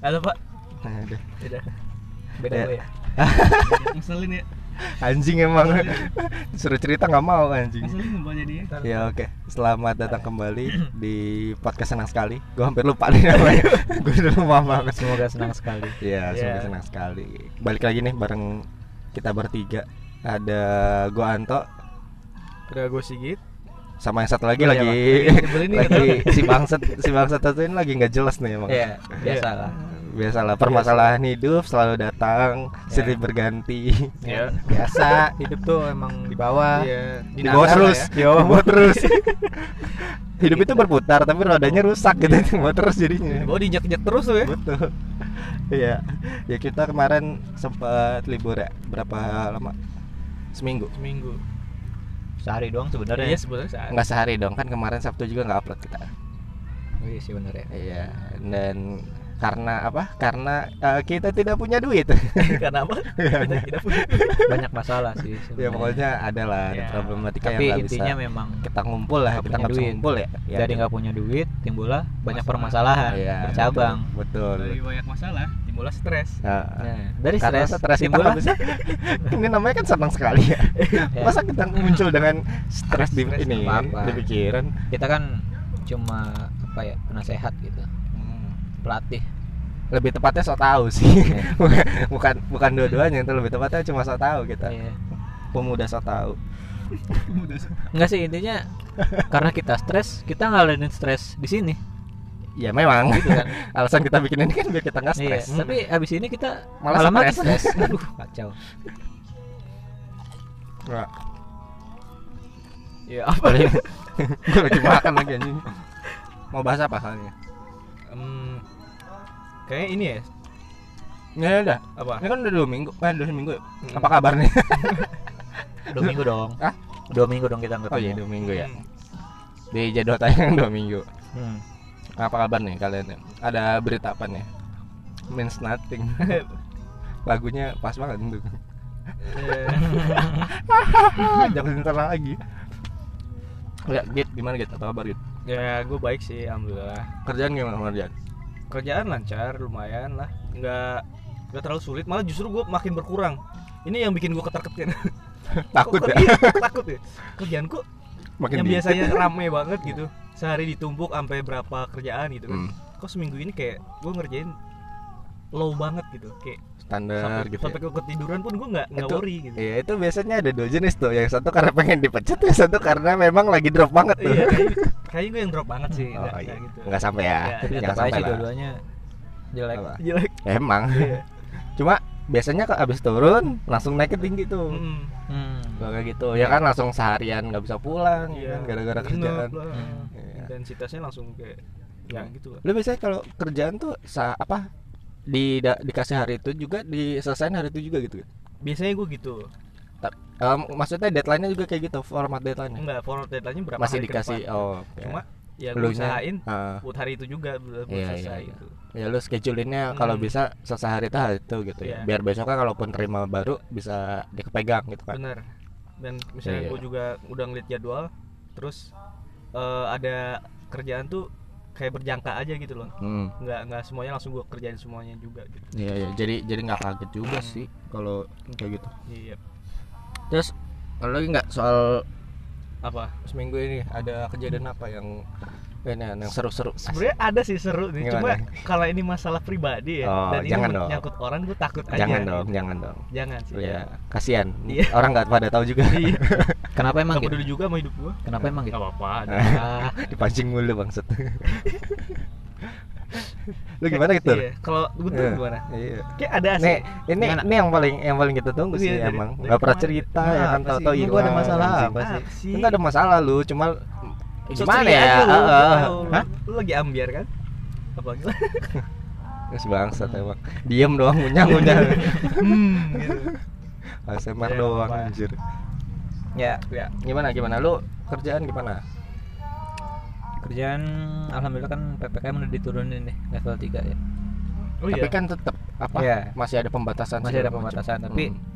Halo Pak. Aduh. Udah. Beda Ya. gue ya. Ngeselin ya. Anjing emang Suruh cerita nggak mau anjing Ngeselin. Ya oke, selamat datang kembali di podcast senang sekali. Gue hampir lupa nih namanya. Gue udah lupa banget. Semoga senang sekali. Iya, semoga Iya. senang sekali. Balik lagi nih bareng kita bertiga. Ada gue Anto Udah gue Sigit. Sama yang satu lagi Oh, iya, lagi nih, lagi si bangsat si bangsat satu ini lagi nggak jelas nih emang. Iya, biasalah. Biasalah permasalahan hidup selalu datang, Ya. silih berganti. Iya. Biasa, hidup tuh emang di bawah. Iya. Di bawah terus, ya. di bawah terus. hidup itu berputar tapi rodanya rusak gitu, di bawah terus Di jadinya. bawah diinjak-injak terus tuh ya. Betul. Iya. Ya kita kemarin sempat libur ya. Berapa lama? Seminggu. Seminggu. Sehari doang sebenarnya. Iya sebenarnya saat. Enggak sehari dong, kan kemarin Sabtu juga nggak upload kita. Oh iya sih bener ya. Iya. Dan karena apa? Karena eh, kita tidak punya duit. Karena apa? Iya, Kita tidak punya. Banyak masalah sih ya sebenarnya. pokoknya ada lah ada Ya. problematika Tapi yang nggak intinya bisa memang kita ngumpul lah, nggak kita nggak bisa ngumpul ya. ya dari nggak punya duit timbullah banyak Masalah. permasalahan Iya, bercabang. Betul. Dari betul. banyak masalah, timbullah stres. Nah, Nah, dari karena stres, stres timbullah nggak bisa. ini namanya kan senang sekali ya. Ya. Masa kita muncul dengan stres di Stres ini apa-apa. di pikiran? kita kan cuma apa ya penasehat gitu, pelatih. Lebih tepatnya so tahu sih. Iya. bukan bukan dua-duanya itu lebih tepatnya cuma so tahu kita. Iya. Pemuda so tahu. Enggak sih intinya karena kita stres, kita ngalamin stres di sini. Ya memang. Gitu kan. Alasan kita bikin ini kan biar kita nggak Iya, stres. tapi abis ini kita Malah makin stres. Aduh, kacau. Nggak. Ya apa? Gue lagi makan lagi anjing. Mau bahas apa halnya? Hmm, kayaknya ini ya. Ya udah. Apa? Ini kan udah dua minggu, kan dua minggu. ya? Hmm. Apa kabar nih? Dua minggu dong. Hah? Dua minggu dong kita nggak Oh iya dua minggu ya. Hmm. Di jadwal tayang dua minggu. Hmm. Apa kabar nih kalian? Ada berita apa nih? Means nothing. Lagunya pas banget untuk. Eh, Jangan ntar lagi. Ya, Git, gimana Git? Apa kabar Git? ya gue baik sih, alhamdulillah. Kerjaan gimana kerjaan? Kerjaan lancar, lumayan lah. Nggak nggak terlalu sulit, malah justru gue makin berkurang. Ini yang bikin gue ketar-ketir. Takut Kok- ya? iya, takut ya. Kerjaanku Makin yang biasanya rame banget gitu. Sehari ditumpuk sampai berapa kerjaan gitu kan. Hmm, Kok seminggu ini kayak gue ngerjain low banget gitu. Kayak standar sampai, gitu. sampai ya. ke ketiduran pun gue nggak nggak worry gitu. Iya itu biasanya ada dua jenis tuh Yang satu karena pengen dipecat Yang satu karena memang lagi drop banget tuh Iya, kayaknya, kayaknya gue yang drop banget sih. Oh nggak- iya gitu. Nggak sampai ya Jangan tetap aja sampai sih lah dua-duanya jelek. Apa? Jelek. Emang Iya. Cuma biasanya kalau abis turun Langsung naik ke tinggi tuh Mm. Hmm. Kalau kayak gitu Ya kan langsung seharian nggak bisa pulang ya Iya. kan, Gara-gara kerjaan. Hmm. Iya. Intensitasnya langsung kayak ya gitu lah. Lu biasanya kalau kerjaan tuh sa apa di da- dikasih hari itu juga diselesain hari itu juga gitu Biasanya gue gitu. Em, maksudnya deadline-nya juga kayak gitu format deadline Enggak, forward deadline-nya berapa masih hari ke dikasih depan. oh oke. Cuma ya gue Elunya, usahain ah. buat hari itu juga belum Iya, selesai iya, iya. gitu. ya lu schedulinnya kalau Hmm. bisa selesai hari itu hari itu gitu ya Iya. biar besoknya kalaupun terima baru bisa dikepegang gitu kan Bener. Dan misalnya Iya. gue juga udah ngeliat jadwal, terus eh, ada kerjaan tuh kayak berjangka aja gitu loh. hmm. Nggak nggak semuanya langsung gue kerjain semuanya juga gitu. iya iya jadi jadi nggak kaget juga Hmm. sih kalau kayak gitu Iya. terus kalau lagi nggak soal Apa? seminggu ini ada kejadian apa yang ini yang seru-seru Sebenarnya ada sih seru nih, cuma Gimana? kalau ini masalah pribadi ya Oh, dan ini jangan men- dong. nyangkut orang gue takut aja. jangan gitu. dong jangan dong Jangan sih. ya kasihan Iya. orang nggak pada tahu juga Iya. Kenapa emang Gak gitu? peduli juga sama hidup gue. Kenapa emang gitu? Gak apa-apa. Ah, dipancing mulu bangsat lu gimana gitu Iya. Kalau gue tuh Iya. gimana? iya Kayak ada sih. Nih, ini Gimana? ini yang paling yang paling kita tunggu sih Iya, emang. dari Nggak pernah cerita Nah, ya kan tahu-tahu sih? hilang. Gua ada masalah apa sih? Enggak ada masalah lu, cuma gimana ya? Heeh. tahu. Hah? Lu lagi ambiar kan? Apa gitu? Bangsat emang. Diem doang ngunyah-ngunyah. hmm, gitu. ASMR Ya, doang apa. anjir. ya Ya. Gimana gimana lu kerjaan gimana? kerjaan alhamdulillah kan PPKM udah diturunin nih level 3 ya. Oh Tapi iya. kan tetap apa? Iya. Masih ada pembatasan Masih ada segala macam. pembatasan, tapi- Hmm, Hmm,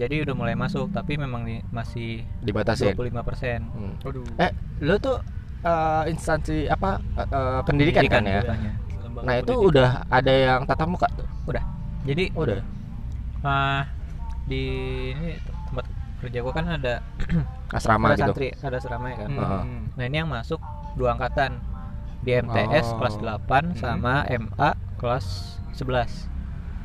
jadi udah mulai masuk tapi memang nih masih dibatasin. 25%. Hmm. Aduh. Eh, lu tuh eh, instansi apa? eh, eh, pendidikan, kan ya? Nah itu pendidikan. udah ada yang tatap muka tuh. Jadi Udah. ah, di ini tempat kerja gua kan ada Asrama ada gitu. santri, ada asrama ya kan. Hmm, Heeh. hmm. Nah, ini yang masuk dua angkatan. Di MTS Oh. kelas 8 sama MA kelas 11.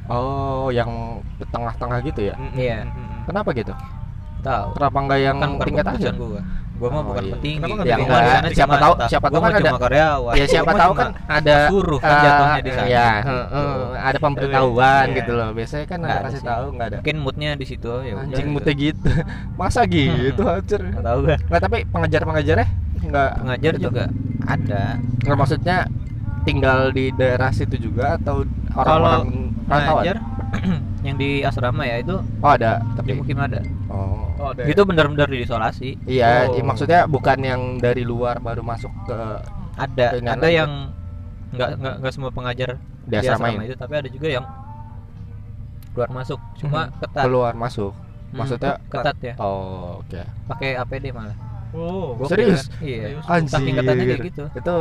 Oh, yang tengah-tengah gitu ya? Hmm, hmm, Iya. hmm, hmm. Kenapa gitu? Tahu. Kenapa nggak yang Bukan bukan tingkat aja? keputusan gua. Gua mah Oh, bukan iya. petinggi. Kenapa Ya, di enggak. sana Siapa tahu- siapa tahu kan cuma ada- karyawan. Ya siapa tahu kan ada suruh kan eh, jatuhnya di sana. Ya, heeh, ada pemberitahuan Iya. gitu loh. Biasanya kan Nggak ada kasih sih. tahu nggak ada. Mungkin moodnya di situ ya. Anjing mute gitu. Masa gitu anjir? Nggak tahu gua. Nggak tapi pengajar-pengajarnya nggak Pengajar itu. juga ada. Nggak maksudnya tinggal di daerah situ juga atau orang-orang? Pengajar yang di asrama ya itu Oh ada, di tapi mukim ada. oh. Oh, ada Itu benar-benar diisolasi. Iya, Oh. maksudnya bukan yang dari luar baru masuk ke Ada Dengan ada lagi. yang nggak nggak nggak semua pengajar di di asrama asrama ini. itu, tapi ada juga yang keluar masuk. Cuma ketat. Keluar masuk. Hmm, Maksudnya ketat ya. oh, oke. Pakai APD malah. Oh, Serius? kan? Iya. Anjir. Saking ketatnya kayak gitu. Itu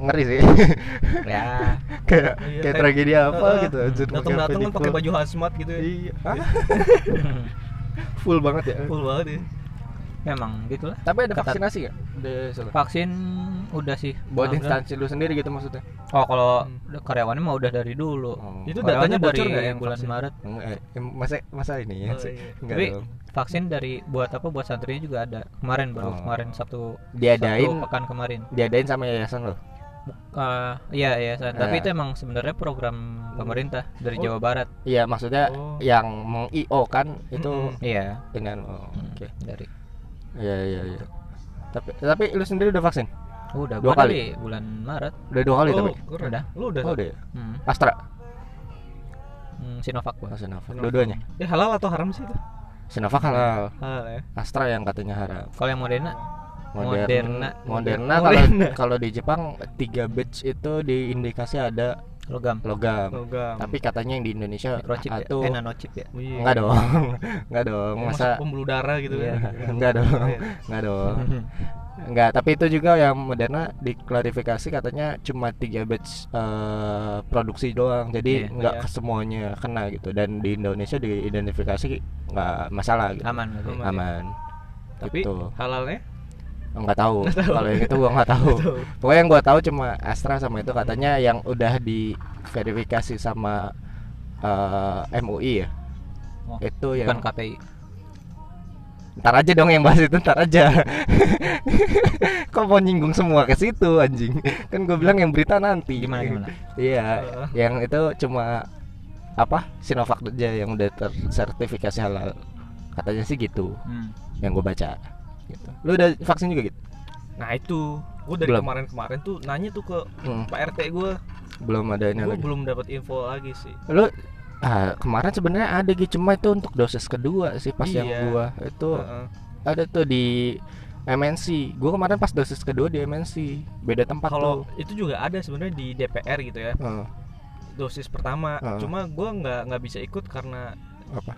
ngeri sih. Ya. kayak Iya, kayak tragedi apa Heeh. gitu anjir. Datang-datang kan pakai baju hazmat gitu ya. Iya. Hah? Full banget ya. Full banget ya. Memang gitulah. Tapi ada Ketat. vaksinasi? Di sana? Vaksin udah sih. Buat instansi lu sendiri gitu maksudnya? Oh, kalau Hmm. karyawannya mah udah dari dulu. Oh. Itu Karyawannya datanya bocor dari nggak yang bulan vaksin? Maret. Enggak, eh, masa masa ini ya Oh, sih? iya. Enggak Tapi dong. vaksin dari buat apa? Buat santrinya juga ada. Kemarin baru Oh. kemarin Sabtu Diadain Sabtu pekan kemarin. diadain sama yayasan lo. Eh, iya iya tapi Eh. itu emang sebenarnya program pemerintah dari Oh. Jawa Barat. Iya, maksudnya Oh. yang meng-IO kan itu Mm-mm. Iya. dengan oh, oke. Dari Iya, iya, iya. Tapi tapi lu sendiri udah vaksin? udah Dua kali? dari bulan Maret. Udah dua kali oh, tapi. keren. Udah. Lu udah. Oh, udah. ya? Hmm. Astra. Hmm, Sinovac gua. Oh, Sinovac. Sinovac. Dua-duanya. Eh halal atau haram sih itu? Sinovac halal. Halal ya. Astra yang katanya haram. Kalau yang Moderna Modern- Moderna. Moderna kalau Moderna. kalau di Jepang tiga batch itu di indikasi ada logam. logam. Logam. Tapi katanya yang di Indonesia Microchip ya? atau Eh nanochip ya. Oh, iya. enggak dong. enggak dong. Ya, Masa pembuluh darah gitu Iya. kan. enggak dong. Enggak dong. Enggak, tapi itu juga yang Moderna diklarifikasi katanya cuma tiga batch eh, produksi doang. Jadi Iya. enggak Iya. ke semuanya kena gitu dan di Indonesia diidentifikasi enggak masalah gitu. Aman berarti. Aman. Aman. Tapi Gitu. halalnya? Enggak tahu. Nggak tahu. Kalau yang itu gua enggak tahu. Tuh. Pokoknya yang gua tahu cuma Astra sama itu katanya yang udah diverifikasi sama eh, MUI ya. Oh, itu yang Bukan KPI. ntar aja dong yang bahas itu ntar aja. Kok mau nyinggung semua ke situ anjing? Kan gue bilang yang berita nanti. Gimana gimana? Iya, Heeh. yang itu cuma apa? Sinovac aja yang udah tersertifikasi halal. Katanya sih gitu, Hmm. yang gue baca. Gitu. Lu udah vaksin juga gitu? Nah itu, gue dari Belum. kemarin-kemarin tuh nanya tuh ke Hmm, Pak RT gue, belum ada ini gue lagi. belum dapat info lagi sih. Lu ah, kemarin sebenarnya ada gitu cuma itu untuk dosis kedua sih pas yang Iya. gua itu Heeh. ada tuh di MNC. Gua kemarin pas dosis kedua di MNC. Beda tempat Kalau tuh. itu juga ada sebenarnya di DPR gitu ya, Heeh, dosis pertama. Heeh. Cuma gue nggak nggak bisa ikut karena apa?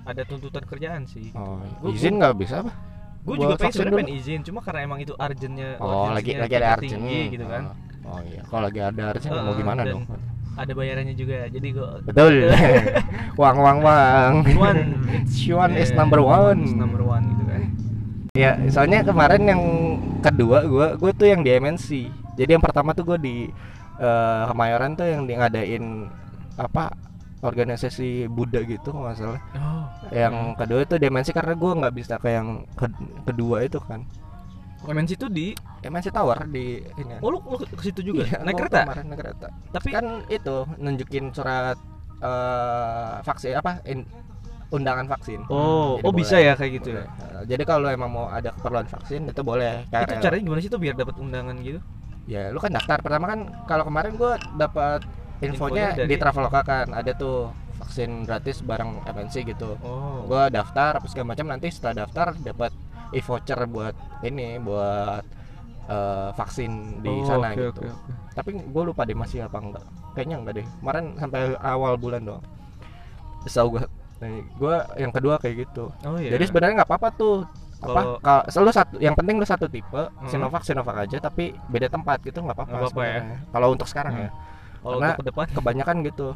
ada tuntutan kerjaan sih. Oh, Gua- izin nggak bisa apa? Gue juga pengen sebenarnya pengen izin, cuma karena emang itu urgentnya. Oh, lagi lagi ada tinggi artinya gitu kan. Oh, oh iya, kalau lagi ada artinya mau Heeh, gimana dong? Ada bayarannya juga, jadi gue Betul. uang uang uang. One. Cuan is number one. Is number one gitu kan. Ya, soalnya kemarin yang kedua gua gua tuh yang di MNC. Jadi yang pertama tuh gua di eh, Kemayoran tuh yang di ngadain apa organisasi Buddha gitu kalau nggak salah. Oh, Yang kedua itu di MNC karena gua nggak bisa ke yang ke- kedua itu kan. MNC itu di MNC Tower di ini. Oh lu, lu ke situ juga? Iya, naik kereta? Kemarin naik kereta. Tapi Kan itu nunjukin surat eh vaksin apa in- undangan vaksin. Oh, Jadi oh bisa boleh. ya kayak gitu ya. Boleh. Eh, Jadi kalau emang mau ada keperluan vaksin itu boleh. Itu KRL. caranya gimana sih tuh biar dapat undangan gitu? Ya, lu kan daftar pertama kan kalau kemarin gua dapat infonya, Infonya dari- di Traveloka kan ada tuh vaksin gratis bareng MNC gitu. Oh. Gua daftar apa segala macam nanti setelah daftar dapat e-voucher buat ini buat eh, vaksin di Oh, sana oke, gitu. oke, oke. Tapi gue lupa deh masih apa enggak. Kayaknya enggak deh. Kemarin sampai awal bulan doang. Tahu gua. Nah, gua yang kedua kayak gitu. Oh iya. Jadi sebenarnya nggak apa-apa tuh. Apa? Kalau lu satu yang penting lu satu tipe, Hmm. Sinovac Sinovac aja tapi beda tempat gitu nggak apa-apa. Ya. Kalau untuk sekarang Hmm. ya. Kalau Karena untuk ke depan kebanyakan gitu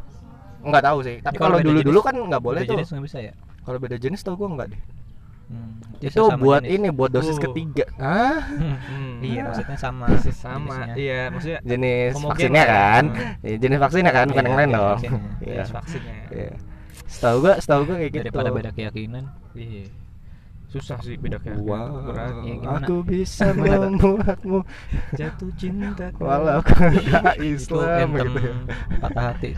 nggak tahu sih tapi Ya, kalau dulu dulu kan nggak boleh Beda tuh jenis nggak bisa ya kalau beda jenis tau gue nggak deh Hmm, itu sama buat jenis. ini buat dosis Oh. ketiga ah Hmm. iya Ah. maksudnya sama Masih sama. jenisnya. Iya, maksudnya jenis Homogen vaksinnya ya. kan Hmm. Ya, jenis vaksinnya kan bukan Iya, yang lain iya, dong vaksinnya. Iya. jenis vaksinnya. Iya. setahu gue setahu gue kayak gitu daripada beda keyakinan Iya. Susah sih beda kayak Wow, berat. Ya, gimana? aku bisa membuatmu Jatuh cinta. walau kau tak itu Islam anthem gitu. patah hati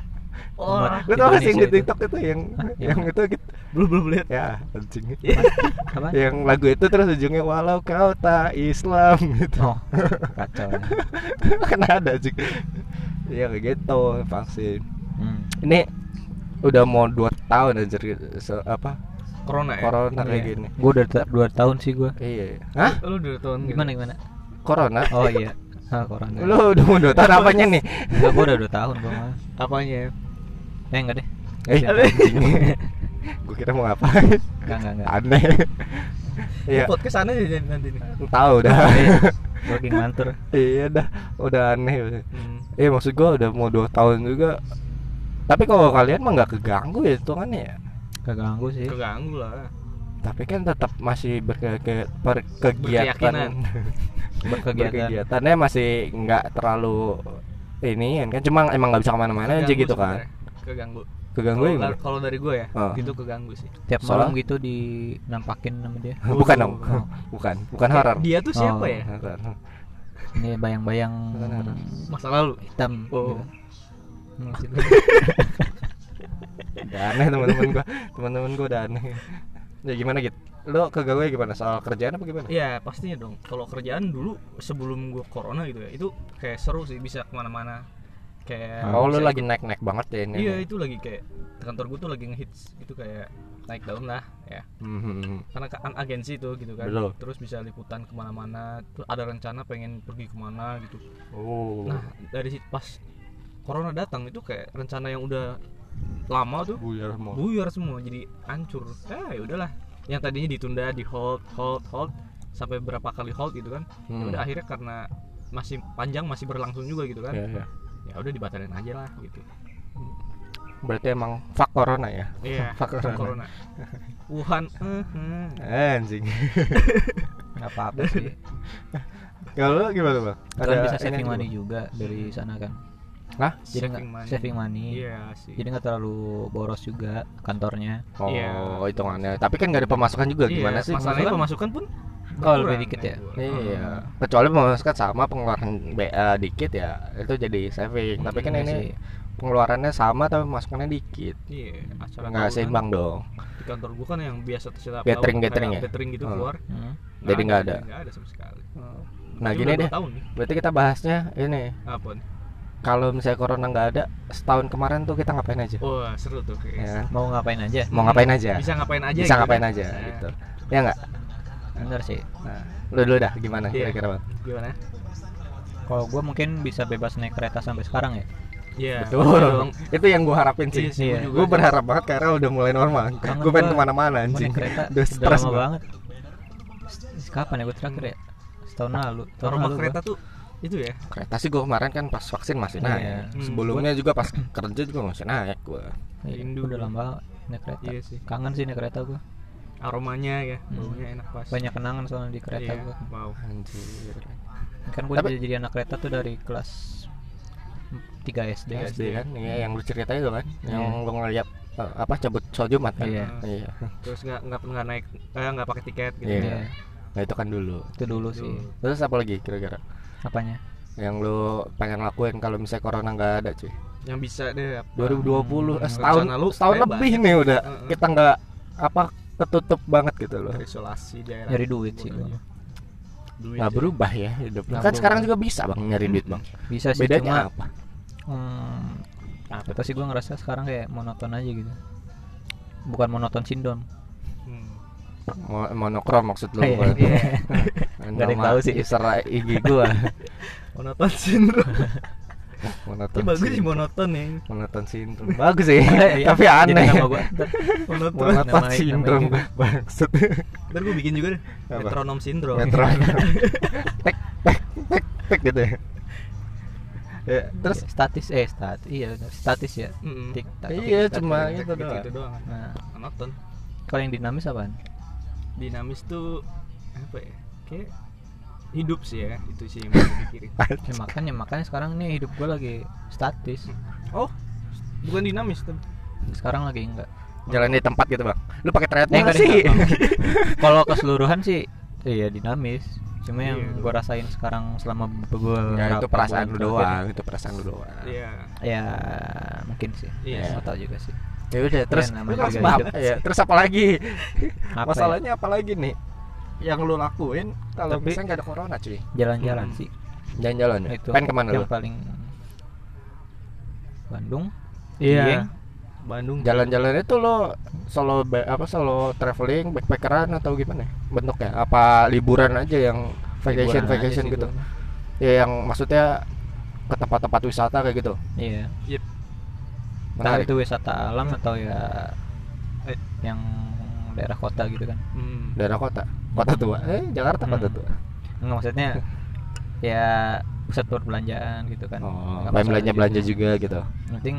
Oh, Lu tau gak sih yang di itu. TikTok itu yang Hah, yang itu gitu belum belum lihat. ya anjing. apa yang lagu itu terus ujungnya walau kau tak Islam gitu. oh kacau kan ada sih. Iya kayak gitu vaksin. hmm. Ini udah mau 2 tahun anjir se- apa Corona ya. corona kayak Iya. gini. gua udah dua tahun sih gua Iya. Hah? Lu udah tahun gimana gimana Corona? oh iya ah corona Lu udah mau 2 tahun apanya nih? Enggak, gua udah dua tahun gua mah Apanya? Eh enggak deh Eh. Gua kira mau ngapain? enggak enggak enggak Aneh. Iya, podcast aneh aja nanti nih. tahu dah. gua lagi ngantur iya dah, udah aneh. Hmm. Eh maksud gua udah mau 2 tahun juga. Tapi kalau kalian mah nggak keganggu ya hitungannya ya. keganggu sih Keganggu lah. Tapi kan tetap masih berke ke- berkegiatan. Berkegiatan Berkegiatannya masih nggak terlalu ini kan cuma emang nggak bisa ke mana-mana aja gitu kan. sebenarnya. Keganggu. Keganggu Kalau ya. Kalau dari gue ya, Oh. gitu keganggu sih. tiap Soalnya- malam gitu dinampakin sama dia bukan dong. Oh. bukan, bukan horor. Dia tuh siapa Oh. ya? Ini bayang-bayang. Masa lalu. hitam Oh. gitu. Udah aneh teman-teman gua. Teman-teman gua udah aneh. Ya gimana gitu? Lo keganggu gimana soal kerjaan apa gimana? Iya pastinya dong. Kalau kerjaan dulu sebelum gue corona gitu ya, itu kayak seru sih bisa ke mana-mana. Kayak Oh, lu lagi ikut- naik-naik banget ya ini. Iya itu lagi kayak kantor gue tuh lagi ngehits itu kayak naik daun lah ya. Mhm. Karena kan agensi tuh gitu kan. Betul. Terus bisa liputan ke mana-mana. Terus ada rencana pengen pergi ke mana gitu. Oh. Nah dari situ pas corona datang itu kayak rencana yang udah lama tuh buyar mau. buyar semua jadi hancur ah ya udahlah yang tadinya ditunda di hold hold hold sampai berapa kali hold gitu kan ya Hmm. udah akhirnya karena masih panjang masih berlangsung juga gitu kan Iya, iya. Ya udah dibatalin aja lah gitu Berarti emang fuck corona ya? iya Fuck corona. corona Wuhan eh, eh. Anjing. nggak apa-apa sih Kalau gimana, Bang? kan bisa ini saving juga? money juga dari sana kan Hah? jadi nggak Saving money. saving money iya sih jadi nggak terlalu boros juga kantornya Oh, Iya. hitungannya. Tapi kan gak ada pemasukan juga Iya, gimana sih? masalahnya Pemasukan? pemasukan pun Oh, lebih dikit ya? berkurang. Iya. Kecuali pemasukan sama pengeluaran BA dikit ya, itu jadi saving. Tapi kan Iya ini sih. pengeluarannya sama tapi pemasukannya dikit. iya acara Nggak tahunan seimbang dong. di kantor gua kan yang biasa tahun catering kayak ya? catering gitu Oh. keluar Hmm. Jadi nggak ada. nggak ada sama sekali Nah, Ini gini deh. dua tahun nih Berarti kita bahasnya ini. apa nih? Kalau misalnya corona nggak ada, setahun kemarin tuh kita ngapain aja? wah seru tuh Ya kan? mau ngapain aja Mau ngapain aja? bisa ngapain aja Bisa gitu ngapain kan? aja Nah, gitu. Ya nggak? Bener sih Nah, lu dulu dah gimana Iya. kira-kira, Bang? gimana kalau gue mungkin bisa bebas naik kereta sampai sekarang ya Iya, Betul. pasti dong. Itu yang gua harapin sih. Iya Iya. juga Gue sih. berharap banget karena udah mulai normal. Gue pengen gua. ke mana-mana Gua anjing. kereta Udah udah stres lama gua. banget kapan ya gue terakhir ya setahun lalu tahun Normal lalu gua. kereta tuh itu ya. Kereta sih gue kemarin kan pas vaksin masih Iya. naik. Hmm. Sebelumnya juga pas kerja juga masih naik gue. Iya, Rindu udah lama naik kereta Iya sih. kangen sih naik kereta gue Aromanya ya, Hmm. baunya enak pas. banyak kenangan soalnya di kereta Iya, gue Wow. Anjir. kan gue Tapi- jadi, jadi anak kereta tuh dari kelas 3 SD Tiga SD kan, iya yang lu ceritain itu kan, yang Iya. lu ngeliat eh, apa cabut soal Jumat kan? Iya. Iya. Terus nggak nggak nggak naik, eh nggak pakai tiket gitu. Iya. Iya. Nah itu kan dulu. itu dulu sih Terus apa lagi kira-kira? apanya Yang lu pengen lakuin kalau misalnya corona nggak ada cuy? Yang bisa deh. apa? 2020 eh, Hmm, setahun rencana lu setahun lebih nih udah Heeh. kita nggak apa ketutup banget gitu loh. Isolasi daerah. nyari duit sih gua. Duit. Nggak ya. berubah ya hidup. Kan sekarang juga bisa bang nyari duit bang. bisa sih cuma Bedanya apa? hmm, apa sih gue ngerasa sekarang kayak monoton aja gitu bukan monoton sindrom. Mo- monokrom maksud lu? Iya. Iya. Nggak ada yang Nama tahu sih. User IG gua. Monoton sindrom. monoton. Ini bagus sih monoton ya. Monoton sindrom. Bagus sih. Iya, Tapi aneh. gua. Monoton. Monoton sindrom. Maksud Ntar gue bikin juga deh. Apa? Metronom sindrom. metronom. tek tek tek tek gitu ya. Ya, terus Ya, statis eh statis iya statis ya Mm-mm. TikTok Iya, TikTok, cuma gitu. gitu doang. gitu doang nah nonton kalau yang dinamis apaan dinamis tuh apa ya kayak hidup sih ya itu sih yang gue pikirin. Ya makanya makanya sekarang nih hidup gue lagi statis. Oh bukan dinamis tapi sekarang lagi enggak. Jalan di tempat gitu bang. Lu pakai Eh, treadmill enggak sih? kalau keseluruhan sih iya dinamis. Cuma yang Iya. gue rasain sekarang selama gue ya itu perasaan lu doang itu perasaan lu doang. Iya. Ya mungkin sih. Iya. nggak tahu juga sih. Ya udah terus namanya terus juga apa? hidup. ya terus apa lagi? Apa ya? masalahnya apa lagi nih yang lu lakuin kalau Tapi- misalnya nggak ada corona cuy. jalan-jalan Hmm. sih. Jalan-jalan ya? Itu pengen ke mana yang lu? paling Bandung. Iya. Dieng. Bandung. Jalan-jalan itu lo solo apa solo traveling backpackeran atau gimana ya? Bentuknya? Apa liburan aja yang vacation Liburan vacation sih gitu? gua. ya yang maksudnya ke tempat-tempat wisata kayak gitu? Iya. Yep. entah menarik itu wisata alam atau ya Eh. yang daerah kota gitu kan. Hmm. daerah kota kota tua. Eh Jakarta kota Hmm. tua. Enggak maksudnya ya pusat perbelanjaan gitu kan. Oh Nggak main belanja belanja gitu. juga gitu. Penting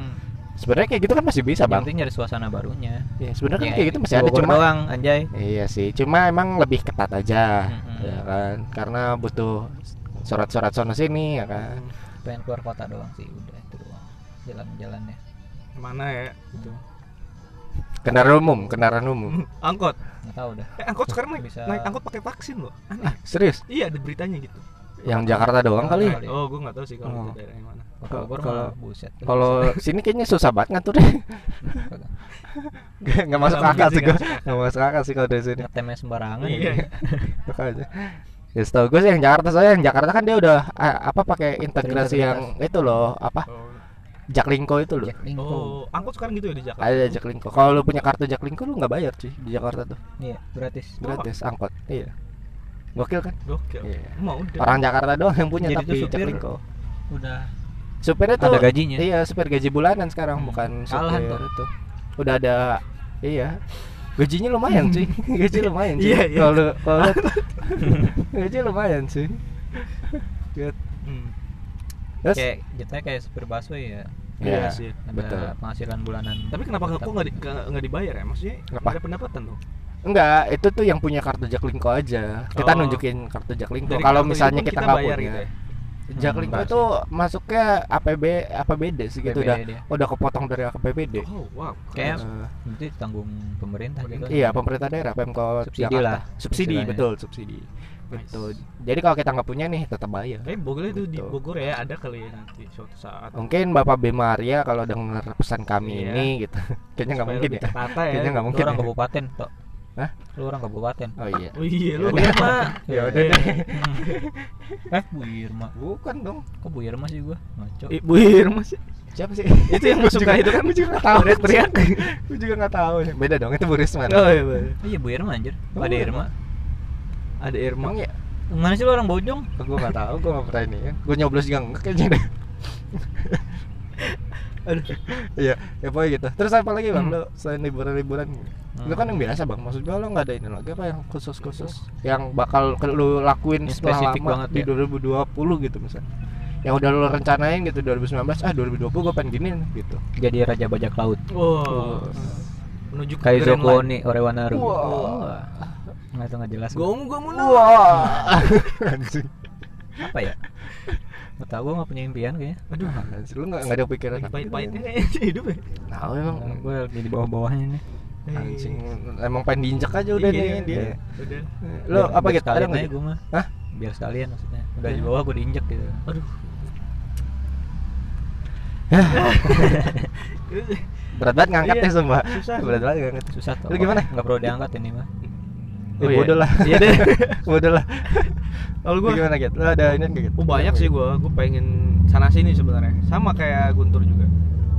sebenarnya kayak gitu kan masih bisa bang. penting nyari suasana barunya. Ya sebenarnya kan Ya, kayak gitu masih ada cuma doang anjay. Iya sih cuma emang lebih ketat aja Mm-mm. ya kan. Karena butuh surat-surat sono sini ya kan. Pengen keluar kota doang sih udah itu doang jalan-jalannya. Mana ya itu kendaraan umum kendaraan umum. Angkot. Nggak tahu dah. Eh angkot sekarang naik, Bisa- naik angkot pakai vaksin loh. Aneh. Serius? Iya ada beritanya gitu. Yang Jakarta doang kali? Kali. oh gue nggak tahu sih Oh. kalau itu daerah yang mana. Kalau Kalau- mah buset. kalau sini kayaknya susah banget ngaturnya. Kagak. nggak masuk akal sih gue nggak masuk akal sih kalau dari sini. Ngetemnya sembarangan Iya. ya. makanya ya setahu gue sih yang Jakarta soalnya yang Jakarta kan dia udah eh, apa pakai integrasi yang itu loh apa oh, Jaklingko itu loh. Jaklingko. oh angkot sekarang gitu ya di Jakarta? Ada Jaklingko kalau lu punya kartu Jaklingko lu nggak bayar cuy di Jakarta tuh. Iya gratis. Gratis angkot iya. Gokil kan? Gokil. Iya. mau udah. Orang Jakarta doang yang punya Jadi tapi Jaklingko udah supirnya tuh Ada gajinya. iya supir gaji bulanan sekarang Hmm, bukan supir tuh. itu. Udah ada iya. Gajinya lumayan sih gaji lumayan sih Iya, iya. kalau kalau gaji lumayan sih Good. Hmm. Terus kayak jatuhnya kayak supir busway ya Iya, Iya sih. ada betul penghasilan bulanan tapi kenapa kok nggak di- nggak dibayar ya maksudnya nggak ada pendapatan tuh Enggak, itu tuh yang punya kartu Jaklingko aja. Kita Oh. nunjukin kartu Jaklingko. Kalau misalnya kita nggak punya. gitu ya? Jaklingko enggak itu masuknya APB APBD sih gitu udah dia. udah kepotong dari APBD. oh wow Kayak- keren. Eh, Nanti tanggung pemerintah gitu iya, pemerintah daerah Pemkot Subsidi Jakarta. lah, Subsidi, betul, subsidi. Nice. Betul. Jadi kalau kita nggak punya nih tetap bayar. Tapi Bogor itu di Betul. Bogor ya ada kali ya nanti suatu saat. Mungkin Bapak B Maria kalau dengar pesan kami Iya. ini gitu. Kayaknya nggak mungkin ya. tertata ya. Kayaknya nggak mungkin. orang ya. kabupaten tok Hah? lu orang kabupaten Oh iya. Oh iya lu udah. Irma. Ya udah Iya. deh. eh Bu Irma Bukan dong. kok Bu Irma sih gua ngaco Ibu Irma sih. Siapa sih? Itu yang Gua suka itu kan? Gua juga nggak tahu. Teriak-teriak. Gue juga nggak tahu. Beda dong. Itu Bu Risman. Oh iya. Oh iya Bu Irma anjir Oh, ada Irma. Ada Irma. Emang ya? mana sih lu orang Bojong Gue nggak tahu. Gue nggak pernah ini. Gue nyoblos juga nggak kayaknya deh. Aduh. Iya, ya pokoknya gitu. Terus apa lagi bang? Hmm. Lo selain liburan-liburan, Hmm. lo kan yang biasa bang. Maksud gue lo nggak ada ini lagi apa yang khusus-khusus yang bakal lo lakuin Yang setelah spesifik lama banget di ya? 2020 gitu misalnya. Yang udah lo rencanain gitu 2019, ah 2020 gue pengen gini gitu. jadi raja bajak laut Wow. Menuju ke Kaizo Grand Line. Kuoni Orewanaru. Wah. Nggak tahu nggak jelas gomu no. Wah, anjing. apa ya nggak tahu gua nggak punya impian kayaknya Aduh. Anjing, Lu nggak nggak ada pikiran pahit-pahitnya kayaknya sih hidup ya. Tahu emang. gue lagi di bawah-bawahnya nih Anjing, emang pengen diinjek aja udah Iya, nih dia. iya. Udah. Lo apa gitu? Ada sekalian nggak aja gitu? gua mah Hah? biar sekalian maksudnya udah di Iya. bawah gue diinjek gitu Aduh. Berat banget ngangkatnya Iya, sumpah. susah. Berat banget ngangkatnya. susah tuh Lu gimana? nggak perlu diangkat ini mah Oh, iya. bodoh lah. Iya deh. bodoh lah. Kalau Lu gua gimana gitu? Lu ada ini nggak gitu? Oh banyak sih gua, gua pengen sana sini sebenarnya. Sama kayak Guntur juga.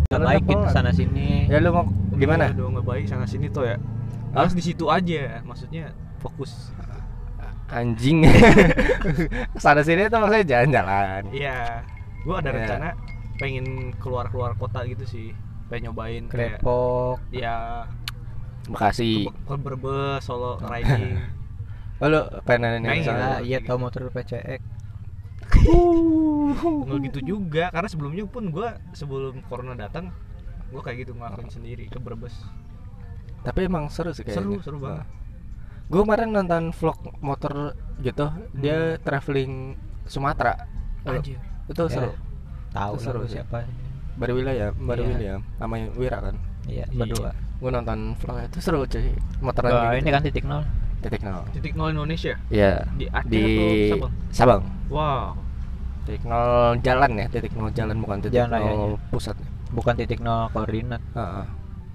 Lu baik udah gitu sana sini Ya lu mau gimana? Udah nggak baik sana sini tuh ya. Harus di situ aja, maksudnya fokus. Anjing. Sana sini tuh maksudnya jalan-jalan. Iya. Gua ada Iya. rencana pengen keluar-keluar kota gitu sih. Pengen nyobain kayak Depok ya Bekasi. ke Brebes, Solo riding. Oh, lu pengen ini Pengen. misalnya. ya iya tahu motor PCX nggak gitu juga karena sebelumnya pun gue sebelum corona datang gue kayak gitu ngelakuin sendiri ke Brebes Tapi emang seru sih kayaknya. seru seru banget Gue kemarin nonton vlog motor gitu, dia traveling Sumatera. Anjir. Itu Ya, seru. tahu seru siapa Baru William, baru. William sama Wira kan. iya Iya. berdua Gue nonton vlognya itu seru cuy. Motoran Wah, kayak ini gitu. kan titik nol titik nol. titik nol Indonesia Iya. Di Aceh Di atau Sabang? Sabang. wow Titik nol jalan ya, titik nol jalan bukan titik Jalan rayanya. nol pusat. bukan titik nol koordinat Heeh.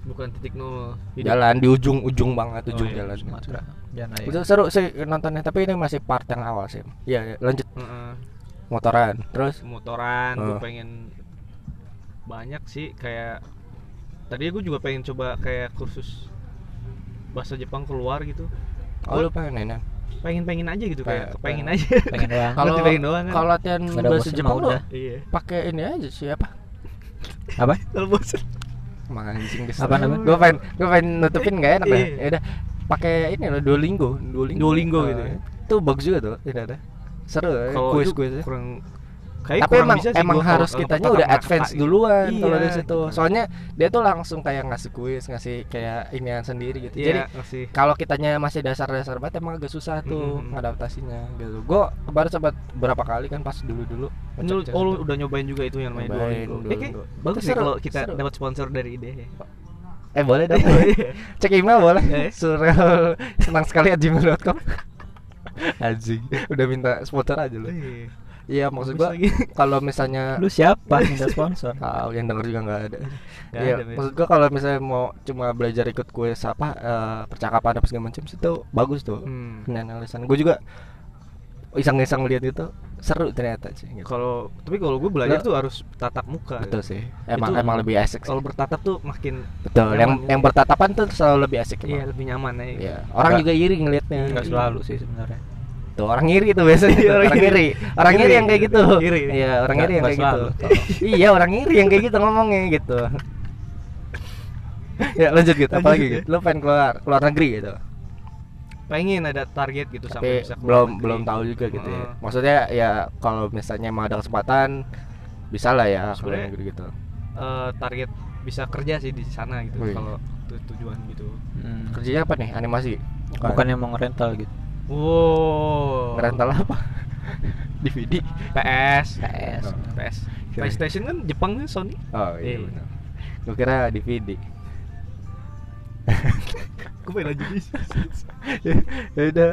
bukan titik nol hidup. Jalan di ujung-ujung banget Oh, ujung iya, jalan. Sumatera Itu seru sih nontonnya, tapi ini masih part yang awal sih. Iya, iya, lanjut Heeh. motoran. Terus motoran gue Oh. pengen banyak sih kayak tadi gue juga pengen coba kayak kursus bahasa Jepang keluar gitu oh lu pengen ini. pengen pengen aja gitu kayak Pe- pengen pengen. aja pengen doang Kalau pengen doang kan. kalau latihan bahasa Jepang udah. iya pakai ini aja siapa? apa kalau bosan Emang anjing Apa namanya? Gue pengen gue pengen nutupin gak enak dah. Iya. Ya udah pakai ini loh Duolingo, Duolingo. Duolingo Eh, gitu ya. Itu bagus juga tuh, tidak ada. Seru ya, kalau kuis itu kuis kurang kayak Tapi emang emang harus kitanya udah advance duluan Iya, kalau di situ. gitu. Soalnya dia tuh langsung kayak ngasih kuis, ngasih kayak inian sendiri gitu. Iya, Jadi kalau kitanya masih dasar-dasar banget emang agak susah tuh Mhm. ngadaptasinya gitu. Gue kemarin sempat berapa kali kan pas dulu-dulu. Ini lu- oh lu udah nyobain juga itu yang namanya Nyobain, Duolingo. Eh, bagus sih kalau kita dapat sponsor dari ide. Eh boleh dong. Iya. Cek email boleh. Eh. Surel senang sekali at gmail.com. Anjing, udah minta sponsor aja lu. Iya. Maksud gua kalau misalnya lu siapa minta sponsor tahu yang denger juga nggak ada. Iya, maksud gua kalau misalnya mau cuma belajar ikut kuis apa eh, percakapan apa segala macam itu bagus tuh. Hmm. Penanalisan. Gue juga iseng-iseng lihat itu seru ternyata sih. Gitu. Kalau tapi kalau gue belajar Lo- tuh harus tatap muka. Betul sih. Emang Itu- emang lebih asik. Kalau bertatap tuh makin Betul. Yang gitu. yang bertatapan tuh selalu lebih asik. iya lebih nyaman ya. Iya. Orang Nggak- juga iri ngelihatnya. nggak selalu sih sebenarnya Tuh orang iri tuh biasanya Iya, orang orang iri. iri. Orang iri yang kayak gitu. Iri. Iya, orang iri yang kayak gitu. iya, orang iri yang kayak gitu ngomongnya gitu. ya lanjut gitu. Apalagi ya. gitu. Lu pengen keluar keluar negeri gitu. pengen ada target gitu sampai Tapi bisa keluar belum negeri. belum tahu juga gitu ya. Maksudnya ya kalau misalnya emang ada kesempatan bisa lah ya keluar negeri gitu. Eh, target bisa kerja sih di sana gitu kalau tu- tujuan gitu. Hmm. Kerjanya apa nih? Animasi. bukannya mau ngerental gitu Wow. Ngerental apa? DVD. PS. PS. Oh, PS. PlayStation kan Jepang kan Sony. Oh iya Iya. benar. Gue kira DVD. Gue pengen lanjut ya udah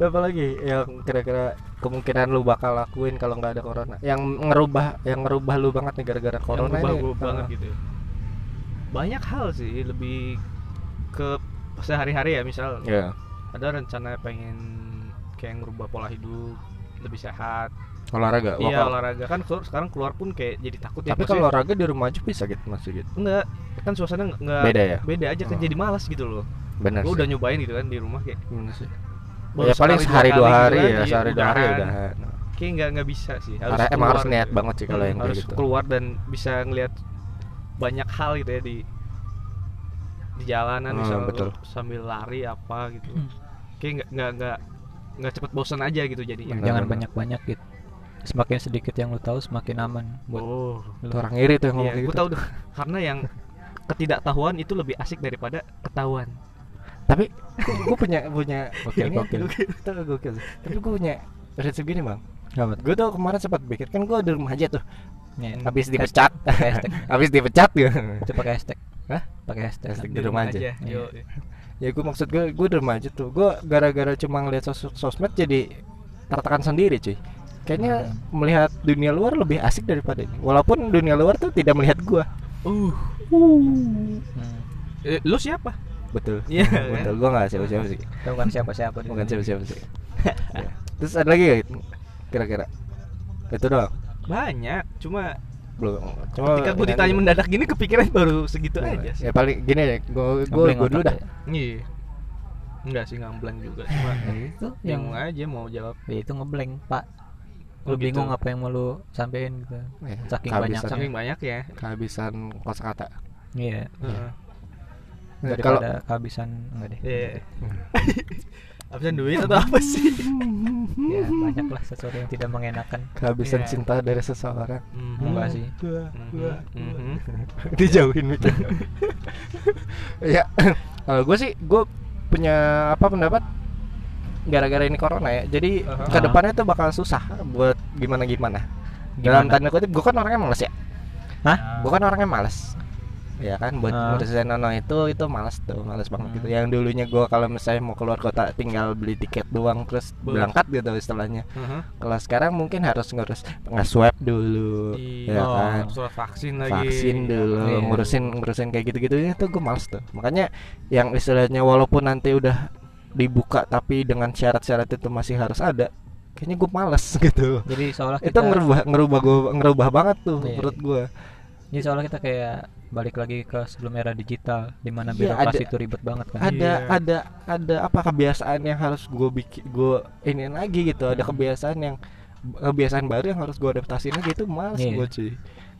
apa lagi yang kira-kira kemungkinan lu bakal lakuin kalau nggak ada corona yang ngerubah yang ngerubah lu banget nih gara-gara corona yang ini berubah banget Ah. gitu. Banyak hal sih lebih ke sehari-hari ya misal ya ada rencana pengen kayak ngerubah pola hidup lebih sehat. Olahraga iya olahraga. Kan keluar, sekarang keluar pun kayak jadi takut ya tapi maksudnya- kalau olahraga di rumah aja bisa gitu masih gitu. Enggak kan suasana nggak- nggak Beda ya? beda aja kan Oh. jadi malas gitu loh. Benar sih. udah nyobain gitu kan di rumah kayak Bener sih? Baru ya paling sekali, sehari dua hari gitu ya sehari dua hari udah kayak nggak nggak bisa sih Karena emang harus niat gitu. banget sih kalau Hmm, yang harus gitu. keluar dan bisa ngelihat banyak hal gitu ya di di jalanan Hmm, bisa betul. sambil lari apa gitu. Hmm. kayak nggak nggak nggak nggak cepet bosan aja gitu jadinya. Benar, jangan benar. banyak-banyak gitu. Semakin sedikit yang lu tahu semakin aman buat oh. lu. Orang iri tuh yang ngomong iya kayak gue gitu. tahu tuh. Karena yang ketidaktahuan itu lebih asik daripada ketahuan. Tapi gue punya punya Gokil, ini, gokil. Itu gokil sih. tapi gue punya prinsip gini bang. Gue tuh? Kemarin sempat bikin kan gue di rumah aja tuh. Nih, habis dipecat. habis dipecat gitu itu pakai hashtag Hah? pakai hashtag Hashtag di rumah aja. Iya. yo. ya gue maksud gue gue di rumah aja tuh. Gue gara-gara cuma ngeliat sos sosmed jadi tertekan sendiri cuy. Kayaknya melihat dunia luar lebih asik daripada ini. Walaupun dunia luar tuh tidak melihat gue uh. Hmm. eh, lu siapa? Betul. Iya, betul. gue nggak siapa siapa sih. Itu bukan siapa-siapa bukan dunia. siapa siapa sih. Ya. terus ada lagi gak kira-kira. Itu doang. Banyak. Cuma belum. Cuma ketika gue ditanya mendadak gini kepikiran baru segitu Nah, aja sih. Ya paling gini deh gue gue gue dulu dah. ya. iya. Enggak sih ngambleng juga. Cuma Nah, itu yang aja mau jawab. Ya itu ngeblank pak. Oh, lu bingung gitu. apa yang mau lu sampein gitu. Ya, Saking kehabisan- banyaknya. saking banyak ya. Kehabisan kosakata. Iya. Heeh. Nah, daripada kalau kehabisan enggak deh. Iya. Habisan duit atau apa sih? ya banyak lah sesuatu yang tidak mengenakan kehabisan Iya. cinta dari seseorang Mhm. enggak sih Mhm. Mhm. dijauhin Mik. ya kalau gue sih gue punya apa pendapat gara-gara ini corona ya jadi Aha. ke depannya tuh bakal susah buat gimana gimana dalam tanda kutip gue kan orangnya males ya Hah? gue kan orangnya males ya kan buat Ah. ngurusin nono itu itu males tuh males banget Hmm. gitu yang dulunya gue kalau misalnya mau keluar kota tinggal beli tiket doang terus Be- berangkat gitu istilahnya Mhm. kalau sekarang mungkin harus ngurus nge-swab dulu Iya, ya kan surat vaksin lagi. vaksin dulu Iya. ngurusin ngurusin kayak gitu-gitu itu gue males tuh makanya yang istilahnya walaupun nanti udah dibuka tapi dengan syarat-syarat itu masih harus ada kayaknya gue males gitu jadi seolah itu kita ngerubah ngerubah gua ngerubah banget tuh Iya. menurut gue jadi seolah kita kayak balik lagi ke sebelum era digital di mana birokrasi ada- itu ribet banget kan ada Iya. ada ada apa kebiasaan yang harus gue bikin gue ini lagi gitu ada Hmm. kebiasaan yang kebiasaan baru yang harus gue adaptasi lagi itu males Iya. gue cuy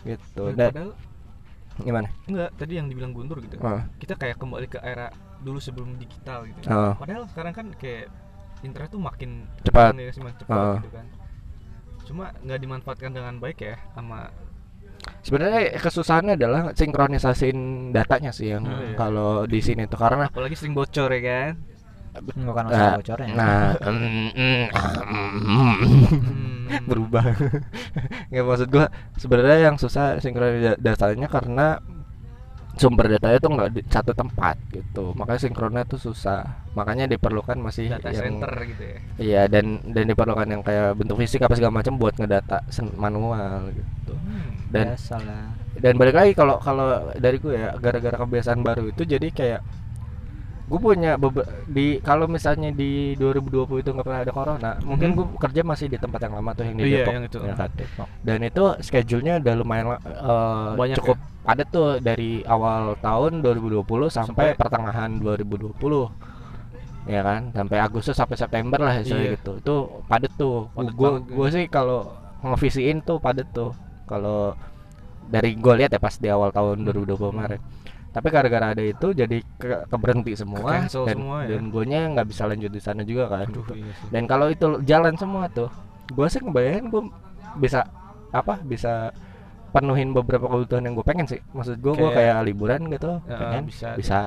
gitu Dan dan padahal gimana enggak tadi yang dibilang Guntur gitu. Oh. Kita kayak kembali ke era dulu sebelum digital gitu. Oh. Padahal sekarang kan kayak internet tuh makin Cepat. ya, semakin cepat Oh. gitu kan. Cuma nggak dimanfaatkan dengan baik ya sama Sebenarnya kesusahannya adalah sinkronisasiin datanya sih yang Oh, iya. kalau di sini tuh karena apalagi sering bocor ya kan. bukan Nah, masalah bocornya nah mm, mm, mm, Hmm. berubah. Nggak maksud gua sebenarnya yang susah sinkronis datanya karena sumber datanya tuh nggak di satu tempat gitu. Makanya sinkronnya tuh susah. Makanya diperlukan masih data yang center gitu ya. Iya dan dan diperlukan yang kayak bentuk fisik apa segala macam buat ngedata manual gitu. Hmm. Dan biasalah dan balik lagi kalau kalau dari gue ya gara-gara kebiasaan baru itu jadi kayak gue punya di kalau misalnya di 2020 itu nggak pernah ada corona mungkin Mhm. gue kerja masih di tempat yang lama tuh yang di Iya, Depok yang itu. ya kan? Depok. dan itu schedule-nya udah lumayan eh, Banyak cukup padat tuh dari awal tahun 2020 sampai, Sampai- pertengahan 2020 ya kan sampai Agustus sampai September lah Iya. gitu itu padat tuh gue gue sih kalau ngevisiin tuh padat tuh kalau dari gue lihat ya pas di awal tahun 2020 kemarin tapi gara-gara ada itu jadi ke, keberhenti semua Ke-cancel dan semua ya? dan gue nggak bisa lanjut di sana juga kan Aduh, iya sih. dan kalau itu jalan semua tuh gue sih ngebayangin gue bisa apa bisa penuhin beberapa kebutuhan yang gue pengen sih maksud gue gue Kayak- liburan gitu Ya, pengen bisa. bisa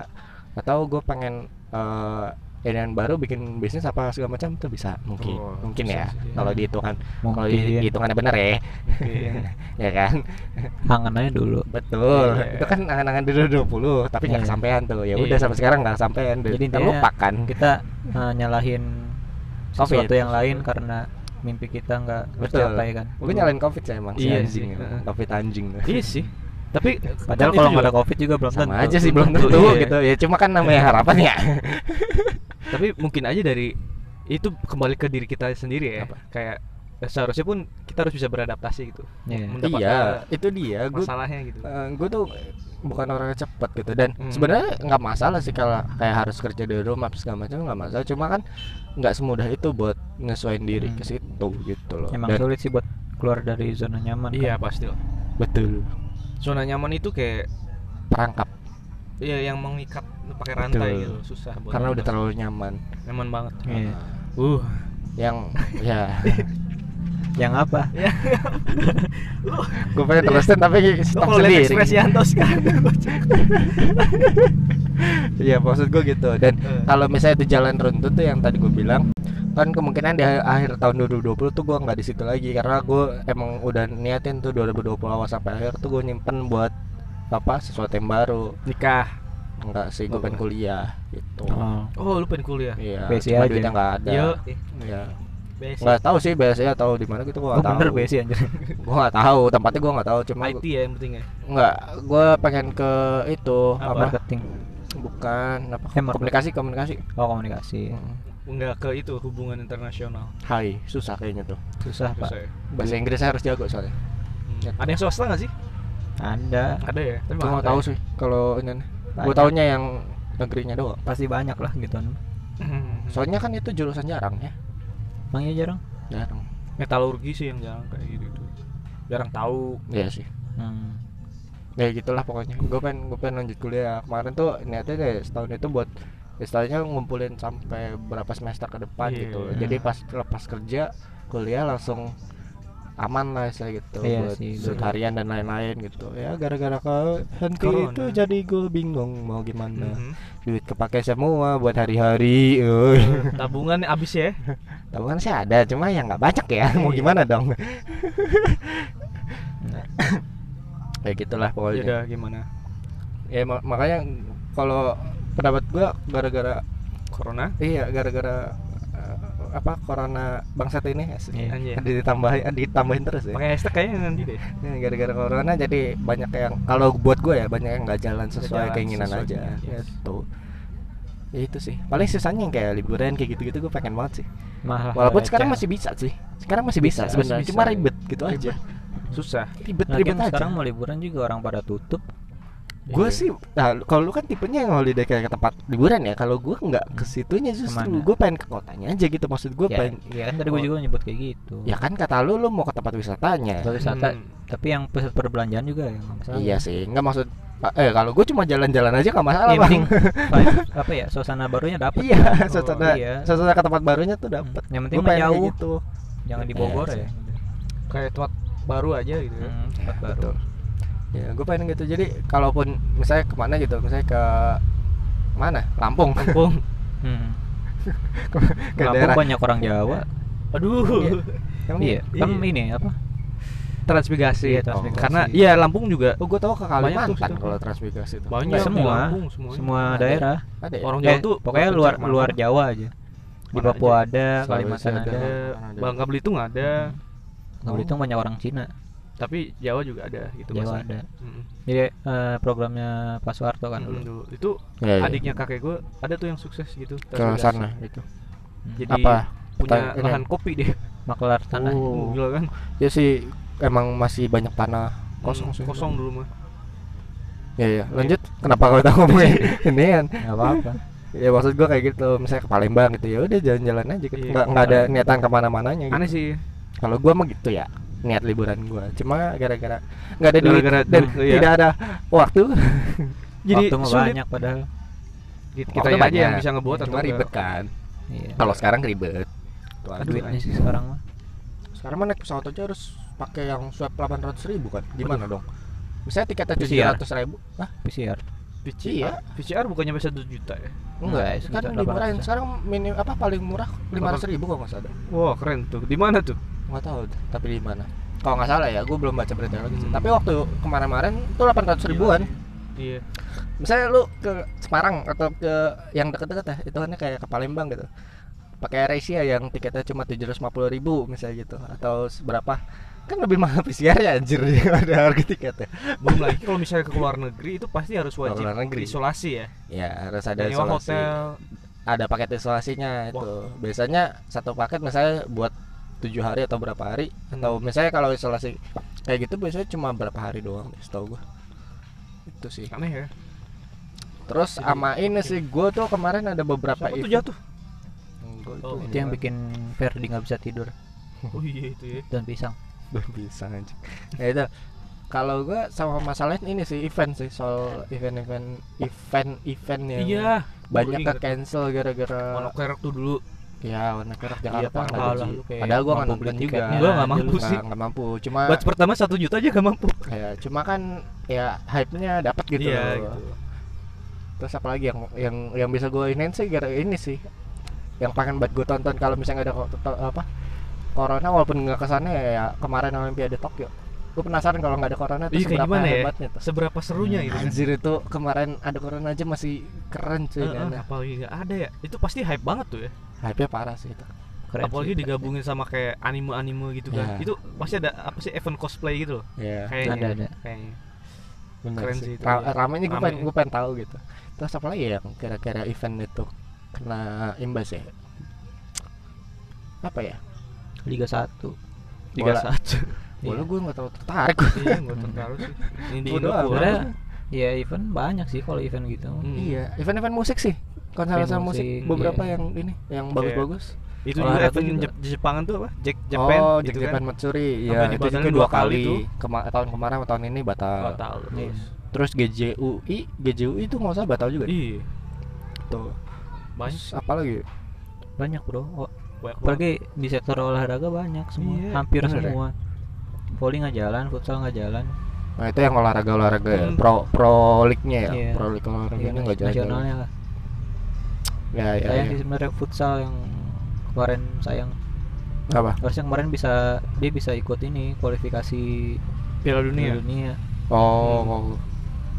atau gue pengen ini yang baru bikin bisnis apa segala macam tuh bisa mungkin Oh, mungkin bisa ya sih. kalau dihitungan kalau di- Mungkin. dihitungannya bener ya Mungkin. ya kan angan aja dulu betul Iya. itu kan angan-angan di 20 tapi nggak Iya. kesampaian tuh ya udah Iya. sampai sekarang nggak kesampaian dan Jadi terlupakan kita eh, nyalahin Covid. sesuatu yang lain karena mimpi kita nggak betul tercapai kan gue nyalain covid saya emang si Iya anjing sih. itu. covid anjing Iya sih. Tapi padahal kan kalau nggak ada juga- covid juga belum sama tentu aja sih belum tentu, tentu iya. gitu ya cuma kan namanya harapan ya tapi mungkin aja dari itu kembali ke diri kita sendiri ya Apa? kayak eh, seharusnya pun kita harus bisa beradaptasi gitu Iya. Mendapat- iya eh, itu dia gue masalahnya gitu gue tuh bukan orang yang cepat gitu dan Hmm. sebenarnya nggak masalah sih kalau kayak harus kerja di rumah apa segala macam nggak masalah cuma kan nggak semudah itu buat nyesuaiin diri Hmm. ke situ gitu loh emang dan sulit sih buat keluar dari zona nyaman iya kan? pasti lah betul zona nyaman itu kayak perangkap iya yang mengikat pakai rantai Betul. gitu susah buat karena udah terlalu nyaman. Nyaman banget. Iya. uh. Yang ya. Yang apa? Gue pengen terusin tapi stop kalau lihat sendiri. ekspresi Yanto sekarang. Iya maksud gue gitu. Dan Eh. kalau misalnya itu jalan runtut tuh yang tadi gue bilang kan kemungkinan di akhir tahun 2020 tuh gue nggak di situ lagi. Karena gue emang udah niatin tuh 2020 awal sampai akhir tuh gue nyimpen buat apa sesuatu yang baru. Nikah. Enggak sih gue Oh. pengen kuliah gitu. Oh. oh lu pengen kuliah? Iya BSI cuma aja. duitnya nggak ada. Yo iya. Basic nggak tahu sih biasanya atau di mana gitu gue Oh, nggak tahu. Bener BSI anjir. Gue nggak tahu tempatnya gue nggak tahu cuma IT ya yang penting ya? Nggak gue pengen ke itu. Apa? apa, marketing. Bukan apa? Eh, komunikasi komunikasi. Oh komunikasi. Hmm. nggak ke itu hubungan internasional. Hai susah kayaknya tuh. Susah pak. ya? bahasa Inggris saya harus jago soalnya. Hmm. Ya. ada yang swasta nggak sih ada. Ada ya? Tapi nggak tahu ya. sih kalau ini gue taunya yang negerinya doang. Pasti banyak lah gitu Hmm. soalnya kan itu jurusan jarang ya. Emang iya jarang? Jarang. Metalurgi sih yang jarang kayak gitu gitu jarang tahu. Iya sih. Hmm. ya gitulah pokoknya. Gue pengen gue pengen lanjut kuliah. Kemarin tuh niatnya deh setahun itu buat istilahnya ngumpulin sampai berapa semester ke depan Iya. gitu. Jadi pas lepas kerja kuliah langsung aman lah saya gitu Iya buat sih, bener. harian dan lain-lain gitu ya gara-gara ke henti Corona. itu jadi gue bingung mau gimana Mhm. duit kepake semua buat hari-hari euy. tabungan abis ya tabungan sih ada cuma ya nggak banyak ya mau Iya. gimana dong ya gitulah ya pokoknya udah gimana ya ma- makanya kalau pendapat gua gara-gara corona iya gara-gara eh, apa corona bangsat ini asik. Iya. Anjir. ditambahin ditambahin terus ya. Pakai hashtag kayaknya nanti deh. Ya, gara-gara corona jadi banyak yang kalau buat gue ya banyak yang nggak jalan sesuai jalan keinginan sesuai aja. keinginan, yes. gitu. Ya itu sih. Paling sisanya yang kayak liburan kayak gitu-gitu gue pengen banget sih. Mahal walaupun receh. sekarang masih bisa sih. Sekarang masih bisa, Bisa, sebenarnya. cuma ribet gitu aja. Susah. Ribet Lagian ribet aja. sekarang mau liburan juga orang pada tutup gue Iya. sih nah kalau lu kan tipenya yang holiday kayak ke tempat liburan ya. Kalau gue nggak ke situnya justru. Gue pengen ke kotanya aja gitu. Maksud gue ya, pengen ya kan tadi gue juga nyebut kayak gitu. Ya kan kata lu lu mau ke tempat wisatanya. Tempat wisata Hmm. tapi yang pusat perbelanjaan juga ya nggak masalah. Iya sih nggak maksud eh kalau gue cuma jalan-jalan aja nggak masalah yang bang. apa ya suasana barunya dapat iya Oh, suasana iya. suasana ke tempat barunya tuh dapat Hmm, yang penting Gua jauh. gitu. Jangan di Iya Bogor sih. ya. Kayak tempat baru aja gitu ya. hmm, tempat baru. betul ya gue pengen gitu jadi kalaupun misalnya ke mana gitu misalnya ke mana Lampung Lampung hmm. ke Lampung daerah banyak orang Jawa aduh Iya. Emang iya kan Iya. ini apa transmigrasi Iya, transmigrasi. karena iya Lampung juga Oh, gue tahu ke Banyak Kalimantan situ. kalau transmigrasi itu. banyak semua. Lampung semuanya semua Ada. daerah Ada ya? orang Eh, Jawa tuh pokoknya luar cek luar. Jawa aja di Mana Papua aja. ada Kalimantan ada. ada. Bangka Belitung ada Nggak Belitung banyak orang Cina tapi Jawa juga ada gitu Jawa bahasanya. ada Mm. jadi eh, programnya Pak Soeharto kan Mm, dulu itu Iya, iya. adiknya kakek gue ada tuh yang sukses gitu ke sana gitu. Hmm. jadi Apa? punya Tan- ini. lahan kopi dia maklar tanah Oh. gila kan Ya sih emang masih banyak tanah kosong Mm, sih. kosong dulu mah Ya ya, lanjut. Kenapa kau tahu ngomongin ini kan? nggak apa-apa Ya maksud gua kayak gitu, misalnya ke Palembang gitu ya udah jalan-jalan aja gitu. Iya, Nggak nggak ada niatan ke mana-mananya gitu. aneh sih Kalau gua mah gitu ya niat liburan gua. Cuma gara-gara nggak ada duit Gara-gara dan duit, iya. tidak ada waktu. jadi waktu sulit banyak padahal kita Waktu aja banyak. yang bisa ngebuat atau ribet kan. iya Kalau sekarang ribet. Tuh aja. duitnya sih sekarang mah Sekarang mah naik pesawat aja harus pakai yang swab 800 ribu kan? Gimana dong? Misalnya tiketnya PCR. 700 ribu, ah PCR PCR PCR bukannya bisa 1 juta ya Enggak, enggak, kan dimurahin 800. sekarang minim apa paling murah 500 ribu kalau nggak salah wah keren tuh di mana tuh nggak tahu tapi di mana. Kalau nggak salah ya gue belum baca berita lagi sih. Hmm. tapi waktu kemarin-kemarin itu 800 ribuan. Iya misalnya lu ke Semarang atau ke yang deket-deket ya itu kan kayak ke Palembang gitu. Pakai AirAsia yang tiketnya cuma 750 ribu misalnya gitu. Atau berapa kan lebih mahal PCR ya anjir ada harga tiketnya belum lagi kalau misalnya ke luar negeri itu pasti harus wajib luar negeri. isolasi ya. Ya harus ada Dan isolasi. hotel. Ada paket isolasinya itu. Biasanya satu paket misalnya buat tujuh hari atau berapa hari atau Hmm. misalnya kalau isolasi kayak gitu biasanya cuma berapa hari doang deh, setahu gua. Itu sih. Aneh ya. Terus Jadi- sama ini sih gua tuh kemarin ada beberapa siapa event jatuh? Enggak, itu Oh, itu yang bikin Ferdi nggak bisa tidur. Oh iya itu ya. Dan pisang. Belum bisa anjing. Ya itu. Kalau gua sama masalah ini sih event sih soal event-event event-event yang iya. Banyak ke cancel gara-gara Mono kerek tuh dulu ya warna kerak Iya, Jakarta parah nggak lah, lu kayak padahal gua nggak nonton juga. Gua nggak mampu sih. nggak mampu. Cuma batch pertama satu juta aja gak mampu. Ya cuma kan ya hype-nya dapat gitu iya gitu. Terus apalagi yang yang yang bisa gue inin sih gara ini sih. Yang pengen buat gue tonton kalau misalnya nggak ada apa corona walaupun nggak ke sana ya, ya kemarin Olimpiade Tokyo gue penasaran kalau nggak ada corona tuh Iya, seberapa gimana ya? hebatnya tuh. Seberapa serunya Hmm, itu? Kan anjir itu kemarin ada corona aja masih keren cuy Heeh, Nana. apalagi nggak ada ya. Itu pasti hype banget tuh ya. Hype-nya parah sih itu. Keren apalagi sih. digabungin sama kayak anime-anime gitu kan. Iya. itu pasti ada apa sih event cosplay gitu loh. Ya kayaknya Ada, ada. kayaknya. Bener keren sih, sih itu, Ra- ramenya gue pengen gue pengen tahu gitu. Terus apa lagi yang kira-kira event itu kena imbas ya? Apa ya? Liga 1 tiga Bola. satu bola Iya. gue nggak tahu tertarik iya nggak tertaruh sih ini di Indo ya event banyak sih kalau event gitu Hmm. Iya, event-event musik sih. Konser-konser musik musik, beberapa iya. yang ini, yang bagus-bagus. itu juga Olahraga event juga. Jep- Jepangan tuh apa Jack Japan oh, gitu Jack kan Japan Matsuri. Sampai Iya, itu juga dua kali kali. tuh. Kema- tahun kemarin sama tahun ini batal. batal Iya. terus Terus GJUI, GJUI itu nggak usah batal juga. iya Tuh. banyak Terus apa lagi banyak bro oh, apalagi di sektor olahraga banyak semua Iya, hampir bener ya? Volley nggak jalan futsal nggak jalan. Nah itu yang olahraga olahraga ya? Hmm. pro pro league-nya ya? Iya. pro league Iya, olahraganya nggak jalan. nasionalnya lah. Ya ya, sayang ya. sih sebenarnya futsal yang kemarin sayang. Apa? Harusnya kemarin bisa dia bisa ikut ini kualifikasi Piala Piala dunia. Dunia oh Hmm. gua-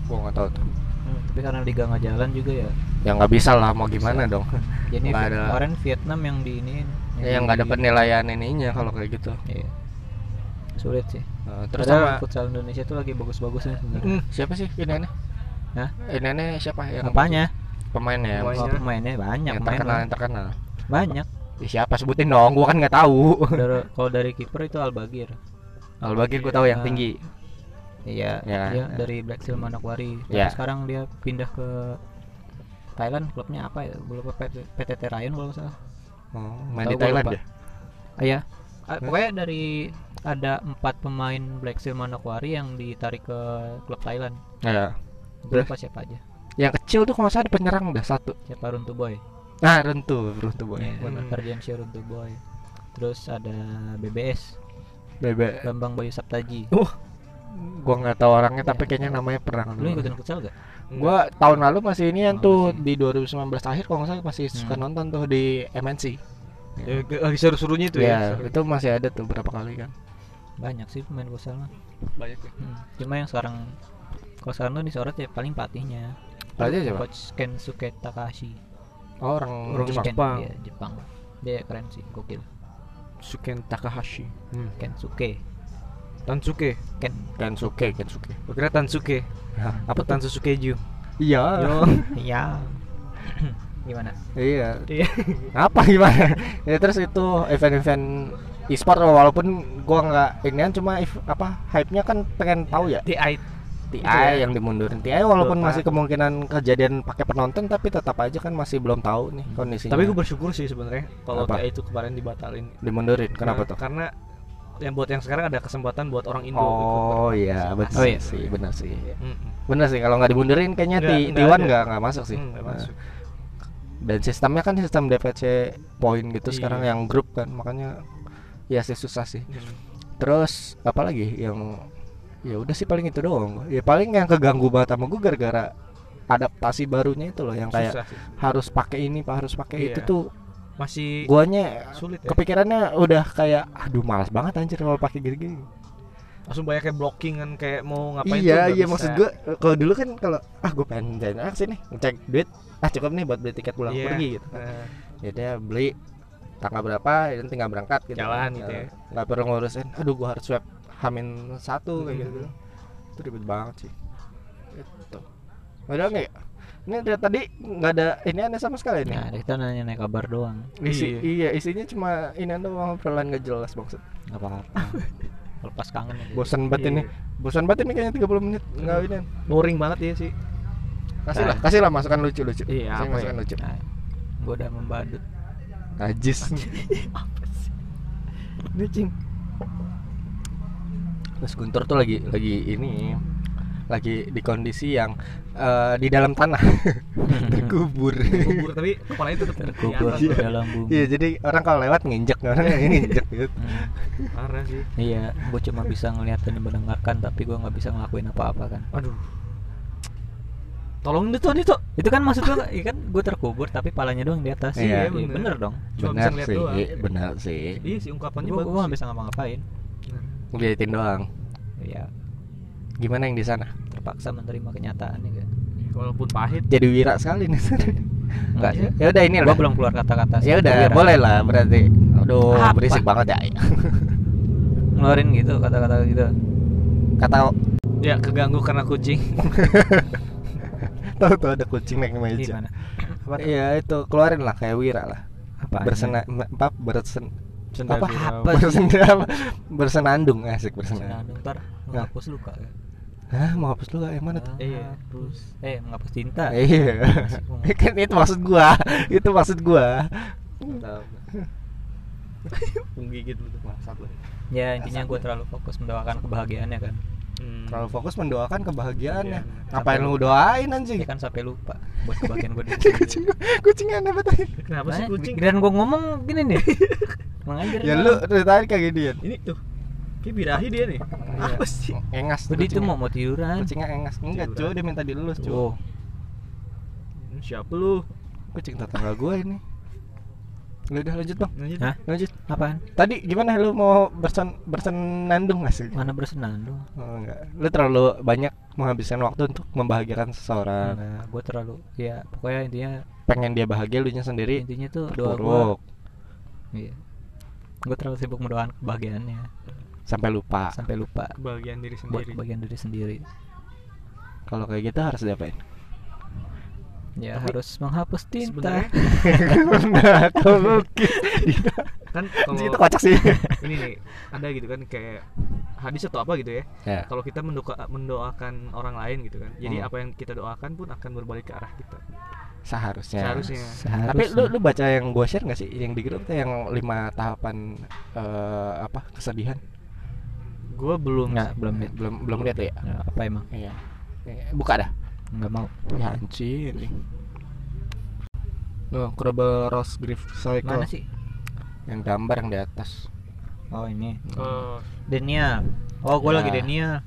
gua nggak tahu tuh. Hmm, tapi karena liga nggak jalan juga ya. Ya nggak bisa lah mau gimana dong. Jadi ada- kemarin Vietnam yang di ini ya yang nggak ada penilaian ininya kalau kayak gitu. Iya. Sulit sih. Nah, terus terus sama futsal Indonesia tuh lagi bagus-bagusnya sebenarnya. Hmm, siapa sih ini Hah? ini siapa yang apanya? pemainnya Pemainnya. oh, pemainnya banyak yang pemain terkenal yang terkenal. Banyak. Ya, siapa sebutin dong gua kan nggak tahu. Dari- kalau dari kiper itu Albagir. Albagir gua tahu yang Ah. tinggi. Iya Ya, dia ya. dari Black Seal Manokwari. Tapi Ya. sekarang dia pindah ke Thailand klubnya apa ya? Gue lupa PT, PTT Ryan kalau nggak salah. Oh, main Tahu di Thailand ya? Ah, iya. Ah, pokoknya dari ada empat pemain Black Seal Manokwari yang ditarik ke klub Thailand. Ya. Lupa siapa aja? Yang kecil tuh kalau salah ada penyerang udah satu. Siapa? Runtu Boy. Nah rentu rentu boy. Iya, Hmm. Ferdiansyah Runtu Boy. Terus ada BBS bebe Bambang Bayu Saptaji. Gua nggak tahu orangnya tapi Ya. kayaknya namanya pernah lu ikutin futsal gak? gua tahun lalu masih ini yang Oh, tuh masih. di 2019 akhir kalau nggak salah masih suka Hmm. nonton tuh di MNC Ya, lagi seru-serunya itu ya, ya, itu masih ada tuh berapa kali kan banyak sih pemain futsal mah banyak ya. Hmm, Cuma yang sekarang kalau sekarang tuh disorot ya paling pelatihnya. Pelatih siapa? Coach Kensuke Takahashi. oh, orang, Orang Jepang. Ken, Jepang. Iya, Jepang. Dia keren sih, gokil. Suken Takahashi Hmm. Kensuke. Tansuke Ken. Kensuke Kensuke Gua kira Tansuke Hah, apa Tansuke Ju iya Iya. Gimana? iya Iya. apa gimana ya terus itu event-event e-sport walaupun gua nggak inian cuma if- apa hype-nya kan pengen tahu ya TI TI Itu ya. yang dimundurin TI walaupun Dota. masih kemungkinan kejadian pakai penonton tapi tetap aja kan masih belum tahu nih kondisinya tapi gue bersyukur sih sebenarnya kalau? TI itu kemarin dibatalin dimundurin kenapa Nah, tuh karena yang buat yang sekarang ada kesempatan buat orang Indo oh iya benar Oh, iya. sih benar sih Mm-mm. benar sih kalau nggak dimundurin kayaknya Nggak- ti nggak Tiwan nggak nggak masuk sih nggak Nah, masuk. dan sistemnya kan sistem DPC poin gitu Iya. sekarang yang grup kan makanya ya sih susah sih Hmm. terus apa lagi yang ya udah sih paling itu doang ya paling yang keganggu banget sama gue gara-gara adaptasi barunya itu loh yang kayak Susah sih. harus pakai ini pak harus pakai itu Iya. tuh masih guanya sulit ya kepikirannya udah kayak aduh malas banget anjir kalau pakai gini-gini langsung banyak kayak blocking kan kayak mau ngapain tuh iya nggak iya bisa. maksud gue kalau dulu kan kalau ah gue pengen jalan aksi nih ngecek duit ah cukup nih buat beli tiket pulang Iya. pergi gitu Nah, ya dia beli tanggal berapa dan tinggal berangkat gitu Jalan gitu ya. Nah, nggak perlu ngurusin aduh gue harus swab hamin satu kayak Hmm. gitu itu ribet banget sih itu ada nggak ya? ini dari tadi nggak ada ini aneh sama sekali nih Nah, kita nanya naik kabar doang. isi Iya. iya isinya cuma ini doang obrolan nggak jelas maksud Enggak apa-apa. Lepas kangen aja. bosan banget Iya. ini bosan banget ini kayaknya 30 menit nggak ini boring banget ya sih kasih lah Nah. kasih lah masukan lucu lucu Iya, Kasih apa masukan ya? lucu Nah, gua udah membadut. Najis ini cing Terus Guntur tuh lagi lagi ini lagi di kondisi yang eh, di dalam tanah terkubur. kubur tapi kepalanya tetap Terkubur di di atas. dalam bumi. Iya jadi orang kalau lewat nginjek orang yang nginjek gitu. Hmm. parah sih Iya, gue cuma bisa ngeliat dan mendengarkan, tapi gue nggak bisa ngelakuin apa-apa kan. aduh tolongin itu nih tuh Itu kan maksud gue, iya kan gue terkubur tapi palanya doang di atas. Iya, Iya, bener. bener dong. Cuma benar bisa ngeliat sih, doang. benar sih. iya sih ungkapannya Gue bagus sih. bisa ngapa-ngapain. Ngeliatin doang. Iya, Gimana yang di sana? terpaksa menerima kenyataan ya kan. walaupun pahit Jadi wira sekali nih. Enggak sih. ya udah ini Gue lah. belum keluar kata-kata. Ya udah, boleh lah berarti. Aduh, Apa? berisik banget ya. Ngeluarin gitu kata-kata gitu. Kata ya keganggu karena kucing tahu tuh ada kucing naik meja. Gimana? Apa tuh? Iya itu keluarin lah kayak wira lah. Apa? Bersena apa bersen apa apa bersen- bersenandung asik bersenandung. Senandung ntar menghapus luka ya. Hah, mau hapus dulu yang mana tuh? Iya. Menghapus. Eh, menghapus cinta. Iya. kan itu maksud gua. itu maksud gua. gitu Maksud lu. Ya intinya gue terlalu fokus mendoakan kebahagiaannya kan. Hmm. terlalu fokus mendoakan kebahagiaannya Iya. ngapain lu doain anjing ya kan sampai lupa buat kebagian gue kucing kucing aneh banget Kenapa sih kucing? dan gue ngomong gini nih mengajar ya lu dari tadi kayak ginian Ini tuh. Kayak birahi dia nih. Apa sih? engas Tadi itu mau mau tiduran kucingnya engas enggak cuy dia minta dilulus cuy oh Siapa lu? kucing tetangga gua ini udah lanjut bang. Lanjut. Hah? lanjut. Apaan? Tadi gimana lu mau bersen bersenandung gak sih? Mana bersenandung oh, enggak lu terlalu banyak menghabiskan waktu untuk membahagiakan seseorang. Enggak, gue terlalu ya pokoknya intinya pengen dia bahagia lu nya sendiri. Intinya tuh doa gue iya. Gue terlalu sibuk mendoakan kebahagiaannya. Sampai lupa. Sampai lupa. Kebahagiaan diri buat sendiri. kebahagiaan diri sendiri. Kalau kayak gitu harus diapain ya. Tapi harus menghapus tinta. Sebenarnya nah kalau kan itu kalau kocak sih. ini nih ada gitu kan kayak hadis atau apa gitu ya. ya. Kalau kita mendoa mendoakan orang lain gitu kan. Jadi Hmm. apa yang kita doakan pun akan berbalik ke arah kita. seharusnya. Seharusnya. tapi lu lu baca yang gua share gak sih? Yang di grup tuh yang lima tahapan eh, apa kesedihan? Gua belum nggak belum lihat. belum belum lihat ya? Ya, apa emang? Iya. Eh, buka dah nggak mau. Ya anjir Loh, Crumble Rose Grief Cycle mana sih? Yang gambar yang di atas. Oh ini. Oh, Denia. Oh gue Ya. lagi Denia.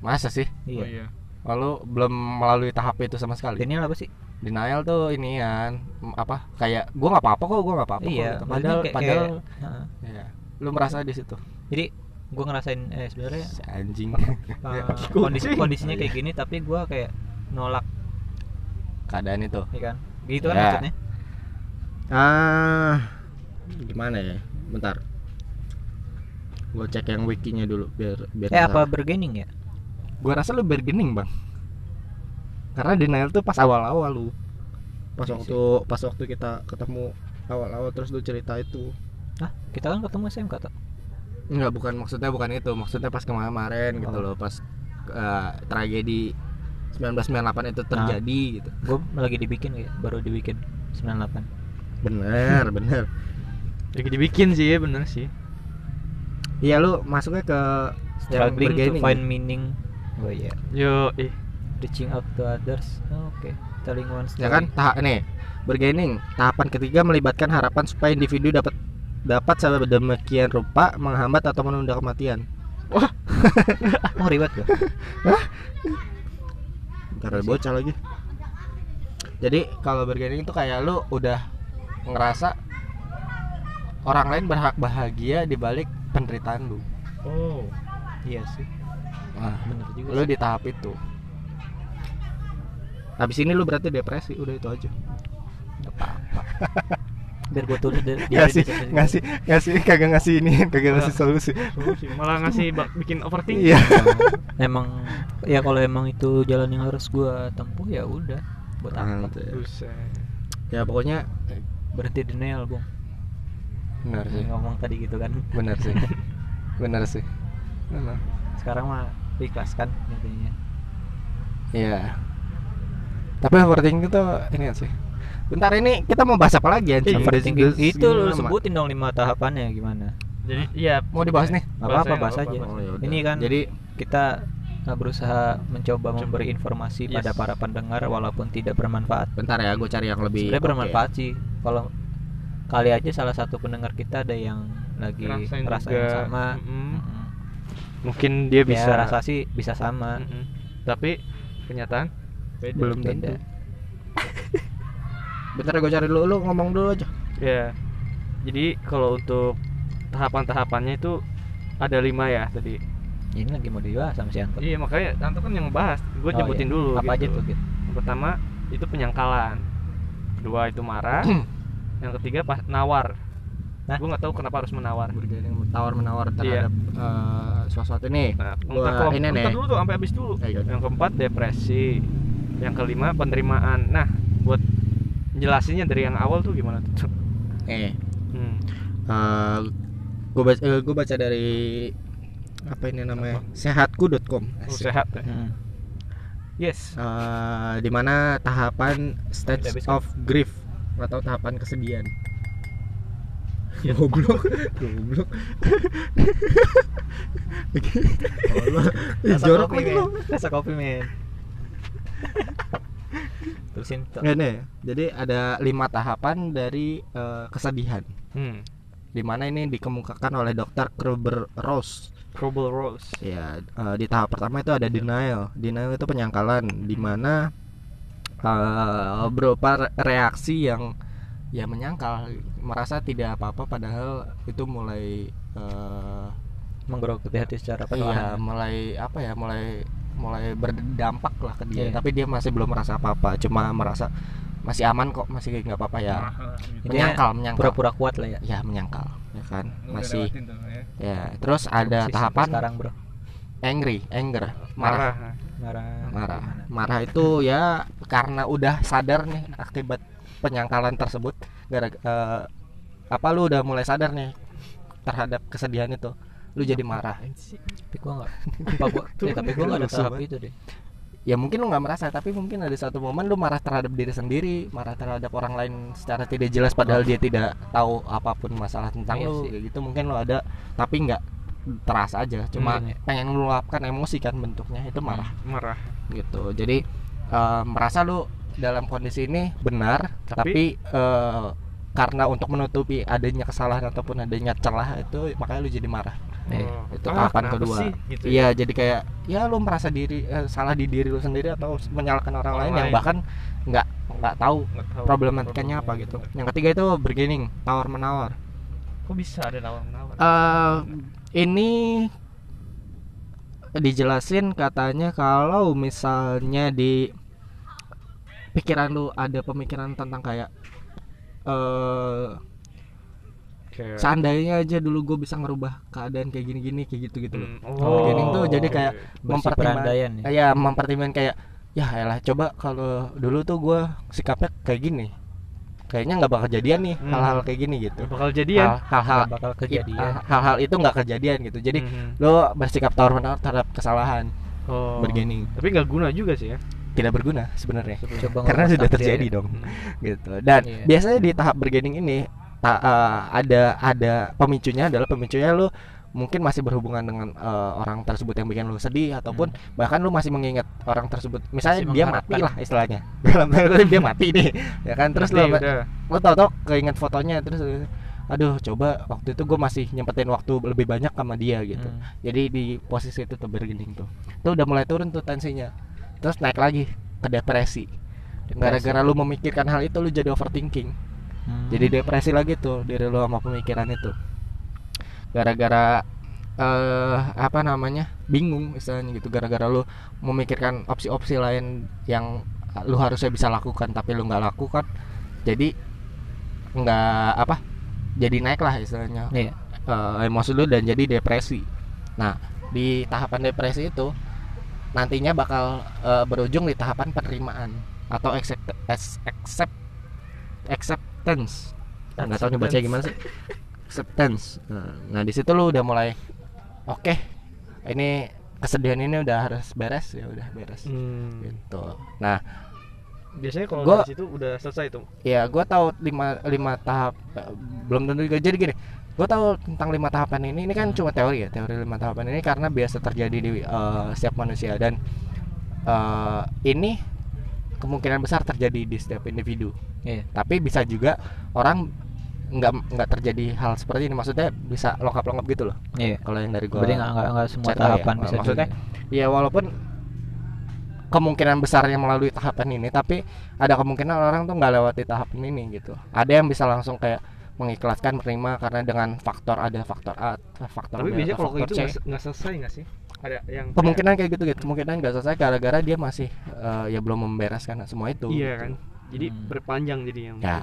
Masa sih? Iya. iya Oh iya. lalu belum melalui tahap itu sama sekali. Denia apa sih? Denial tuh ini kan apa kayak gua nggak apa-apa kok gua nggak apa-apa iya kok, gitu. padahal kayak- padahal kayak- Heeh. iya. lu merasa di situ. Jadi gue ngerasain eh sebenarnya anjing. eh, kondisi kondisinya kayak gini tapi gue kayak nolak. Keadaan itu. Ya kan? Gitu kan Ya. maksudnya? Ah gimana ya? Bentar. Gua cek yang wikinya dulu biar biar eh apa bergening ya? Gua rasa lu bargaining bang. Karena denial tuh pas awal-awal lu. Pas Iya waktu pas waktu kita ketemu awal-awal terus lu cerita itu. Ah kita kan ketemu SMK tuh Enggak bukan maksudnya bukan itu. Maksudnya pas kemarin gitu Oh. loh pas eh, tragedi 1998 itu terjadi gitu. Gue lagi dibikin kayak baru dibikin 98 bener bener. Lagi dibikin sih ya bener sih. iya lu masuknya ke struggling to find meaning. Oh iya. Yo, eh reaching out to others. Oh, oke. Telling one story. ya kan? Tahap ini bargaining tahapan ketiga melibatkan harapan supaya individu dapat dapat sedemikian rupa menghambat atau menunda kematian. Oh ribet gue karena bocah lagi. Jadi kalau bargaining itu kayak lu udah ngerasa orang lain berhak bahagia di balik penderitaan lu. Oh. iya sih. Nah, bener juga lu sih. di tahap itu. Habis ini lu berarti depresi udah itu aja. Apa-apa biar gue tulis dari ngasih ngasih ngasih kagak ngasih ini kagak ngasih solusi. Solusi. Malah ngasih bikin overthinking. iya. Emang ya kalau emang itu jalan yang harus gue tempuh ya udah buat apa? Ya pokoknya berhenti denial bung. Benar sih. Ngomong tadi gitu kan. Benar sih. Benar sih. Benar. sekarang mah ikhlaskan intinya Iya. Tapi overthinking itu ini kan sih. Bentar ini kita mau bahas apa lagi anjing? Iya, itu lu lama. sebutin dong lima tahapannya gimana Jadi iya Mau dibahas nih? Nggak apa-apa, bahas aja. Oh, ya ini kan Jadi kita uh, berusaha mencoba Coba. memberi informasi Yes. pada para pendengar walaupun tidak bermanfaat bentar ya, gue cari yang lebih. sebenarnya bermanfaat sih kalau kali aja salah satu pendengar kita ada yang lagi ngerasain juga. sama Mm-mm. Mm-mm. Mungkin dia bisa bisa rasa sih bisa sama Mm-mm. Tapi kenyataan beda. Belum tentu. Bentar gue cari dulu, lu ngomong dulu aja. Ya. Jadi kalau untuk tahapan-tahapannya itu ada lima ya tadi. ini lagi mau dibahas sama si Anto Iya makanya Tanto kan yang ngebahas. Gue Oh, nyebutin iya. dulu. apa aja gitu. tuh gitu Yang pertama itu penyangkalan. Kedua itu marah. yang ketiga pas nawar. Gue nggak tahu kenapa harus menawar. Bergaining tawar menawar Iya. terhadap eh, sesuatu ini. Nah, Gua ini nih. dulu tuh sampai habis dulu. Ayo. Yang keempat depresi. Yang kelima penerimaan. Nah, buat jelasinnya dari yang awal tuh gimana tuh? Eh, Hmm. gue baca, gue baca dari apa ini namanya? Sehatku.com. Oh, sehat ya. Mm-mm. Yes. Eh, di mana tahapan stage of grief atau tahapan kesedihan. goblok goblok Rasa jorok lagi lo Rasa kopi men Terusin nih jadi ada lima tahapan dari eh, kesedihan. Hmm. di mana ini dikemukakan oleh dokter Kruber Rose Trouble Rose. ya eh, di tahap pertama itu ada denial. Denial itu penyangkalan di mana eh, berupa re- reaksi yang ya menyangkal merasa tidak apa-apa padahal itu mulai eh, Menggerogoti hati secara iya perlahan. mulai apa ya mulai mulai berdampak lah ke dia. Iya. tapi dia masih belum merasa apa-apa cuma merasa masih aman kok masih nggak apa-apa ya. Intinya menyangkal menyangkal. Pura-pura kuat lah ya? Ya menyangkal ya kan? Udah masih tuh, ya. ya terus ada tahapan Sekarang bro. angry anger marah. Marah. Marah. Marah. Marah itu ya karena udah sadar nih akibat penyangkalan tersebut. Gara eh, apa lu udah mulai sadar nih terhadap kesedihan itu lu jadi marah. Tapi gua gak Apa gua ya, Tapi gua gak ada tahap itu deh. Ya mungkin lu nggak merasa tapi mungkin ada satu momen lu marah terhadap diri sendiri marah terhadap orang lain secara tidak jelas padahal dia tidak tahu apa pun masalah tentang Iya lu sih. kayak gitu mungkin lu ada tapi nggak terasa aja. Cuma Hmm. pengen meluapkan emosi kan bentuknya itu marah. Marah. gitu. Jadi eh, merasa lu dalam kondisi ini benar tapi, Tapi- eh, karena untuk menutupi adanya kesalahan ataupun adanya celah itu makanya lu jadi marah Eh, Oh. itu Ah, tahapan kedua sih? Gitu ya? iya jadi kayak ya lu merasa diri eh, salah di diri lu sendiri atau menyalahkan orang, Orang lain yang lain. bahkan nggak nggak tahu Nggak tahu problematikanya apa gitu yang ketiga itu beginning tawar menawar Kok bisa ada nawar-nawar? eh ini dijelasin katanya kalau misalnya di pikiran lu ada pemikiran tentang kayak eh Kayak seandainya aja dulu gue bisa ngerubah keadaan kayak gini-gini kayak gitu-gitu loh. Hmm, Oh, beginning tuh jadi kayak Bersih mempertimbang perandaian ya ya mempertimbangkan kayak ya elah coba kalau dulu tuh gue sikapnya kayak gini kayaknya nggak bakal kejadian nih Hmm. hal-hal kayak gini gitu bakal jadian. Hal- hal-hal bakal kejadian hal-hal itu nggak kejadian gitu jadi Mhm. lo bersikap tawar menawar terhadap kesalahan oh. beginning Tapi nggak guna juga sih ya. tidak berguna sebenarnya karena sudah terjadi ya. dong gitu dan Iya. biasanya di tahap beginning ini ta- eh, ada ada pemicunya adalah pemicunya lo mungkin masih berhubungan dengan eh, orang tersebut yang bikin lo sedih ataupun bahkan lo masih mengingat orang tersebut. Misalnya Masih dia mati lah istilahnya. Dalam kutip dia mati nih ya kan? Terus lo Berarti udah. Lo tau tau keinget fotonya terus aduh coba waktu itu gue masih nyempetin waktu lebih banyak sama dia gitu. Hmm. jadi di posisi itu tuh beginning tuh. Tuh udah mulai turun tuh tensinya. Terus naik lagi ke depresi. Gara-gara lu memikirkan hal itu lu jadi overthinking Hmm. jadi depresi lagi tuh diri lu sama pemikiran itu gara-gara eh apa namanya bingung misalnya gitu gara-gara lu memikirkan opsi-opsi lain yang lu harusnya bisa lakukan tapi lu nggak lakukan jadi nggak apa jadi naik lah istilahnya Iya. eh, emosi lu dan jadi depresi. Nah, di tahapan depresi itu nantinya bakal eh, berujung di tahapan penerimaan atau accept, as- accept acceptance. Nggak tahu nih bacanya gimana sih? Acceptance. Nah, Nah, di situ lu udah mulai oke. ini kesedihan ini udah harus beres ya udah beres Hmm. gitu. Nah, Biasanya kalau Gua- dari situ udah selesai tuh. ya gue tahu lima lima tahap eh, belum tentu juga jadi gini gue tahu tentang lima tahapan ini ini kan cuma teori ya teori lima tahapan ini karena biasa terjadi di eh, setiap manusia dan eh, ini kemungkinan besar terjadi di setiap individu Iya. tapi bisa juga orang nggak nggak terjadi hal seperti ini maksudnya bisa lengkap lengkap gitu loh Iya. kalau yang dari gue Berarti nggak nggak nggak semua lah ya. tahapan bisa Maksudnya, juga. ya walaupun kemungkinan besarnya melalui tahapan ini tapi ada kemungkinan orang tuh nggak lewati tahapan ini gitu ada yang bisa langsung kayak mengikhlaskan menerima karena dengan faktor ada faktor A faktor Tapi B biasanya kalau itu nggak selesai nggak sih? Ada yang kemungkinan kayak gitu gitu kemungkinan nggak selesai gara-gara dia masih eh, ya belum membereskan semua itu Iya gitu. kan. Jadi Hmm. berpanjang jadi yang. ya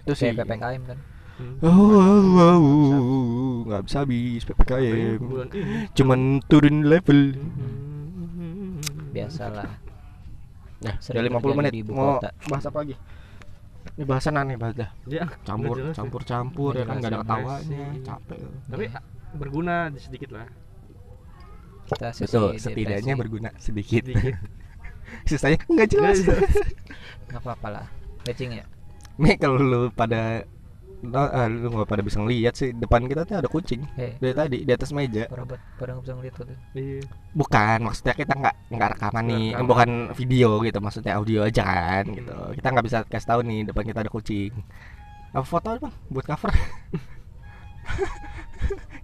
itu sih Kayak PPKM kan. Hmm. Oh, oh, oh, oh, nggak bisa habis ppkm cuman turun level. Biasalah. Nah, Sering udah 50 terjadi menit. Mau kota. bahas apa lagi? Ini bahasan aneh banget dah. Ya, Campur, ya. campur, campur ya kan Nggak gak ada ketawanya, sih. capek. Tapi berguna sedikit lah. Kita sesi Betul, depresi. setidaknya berguna sedikit. Sedikit. Sisanya nggak jelas. Nggak apa-apa lah. Matching ya. Nih kalau lu pada Nah, ah, lu nggak pada bisa ngeliat sih depan kita tuh ada kucing Eh, dari tadi di atas meja buat pada nggak bisa ngeliat tuh. Iya. bukan maksudnya kita nggak nggak rekaman nih Rekaman. bukan video gitu maksudnya audio aja kan gitu kita nggak bisa kasih tahu nih depan kita ada kucing apa foto bang buat cover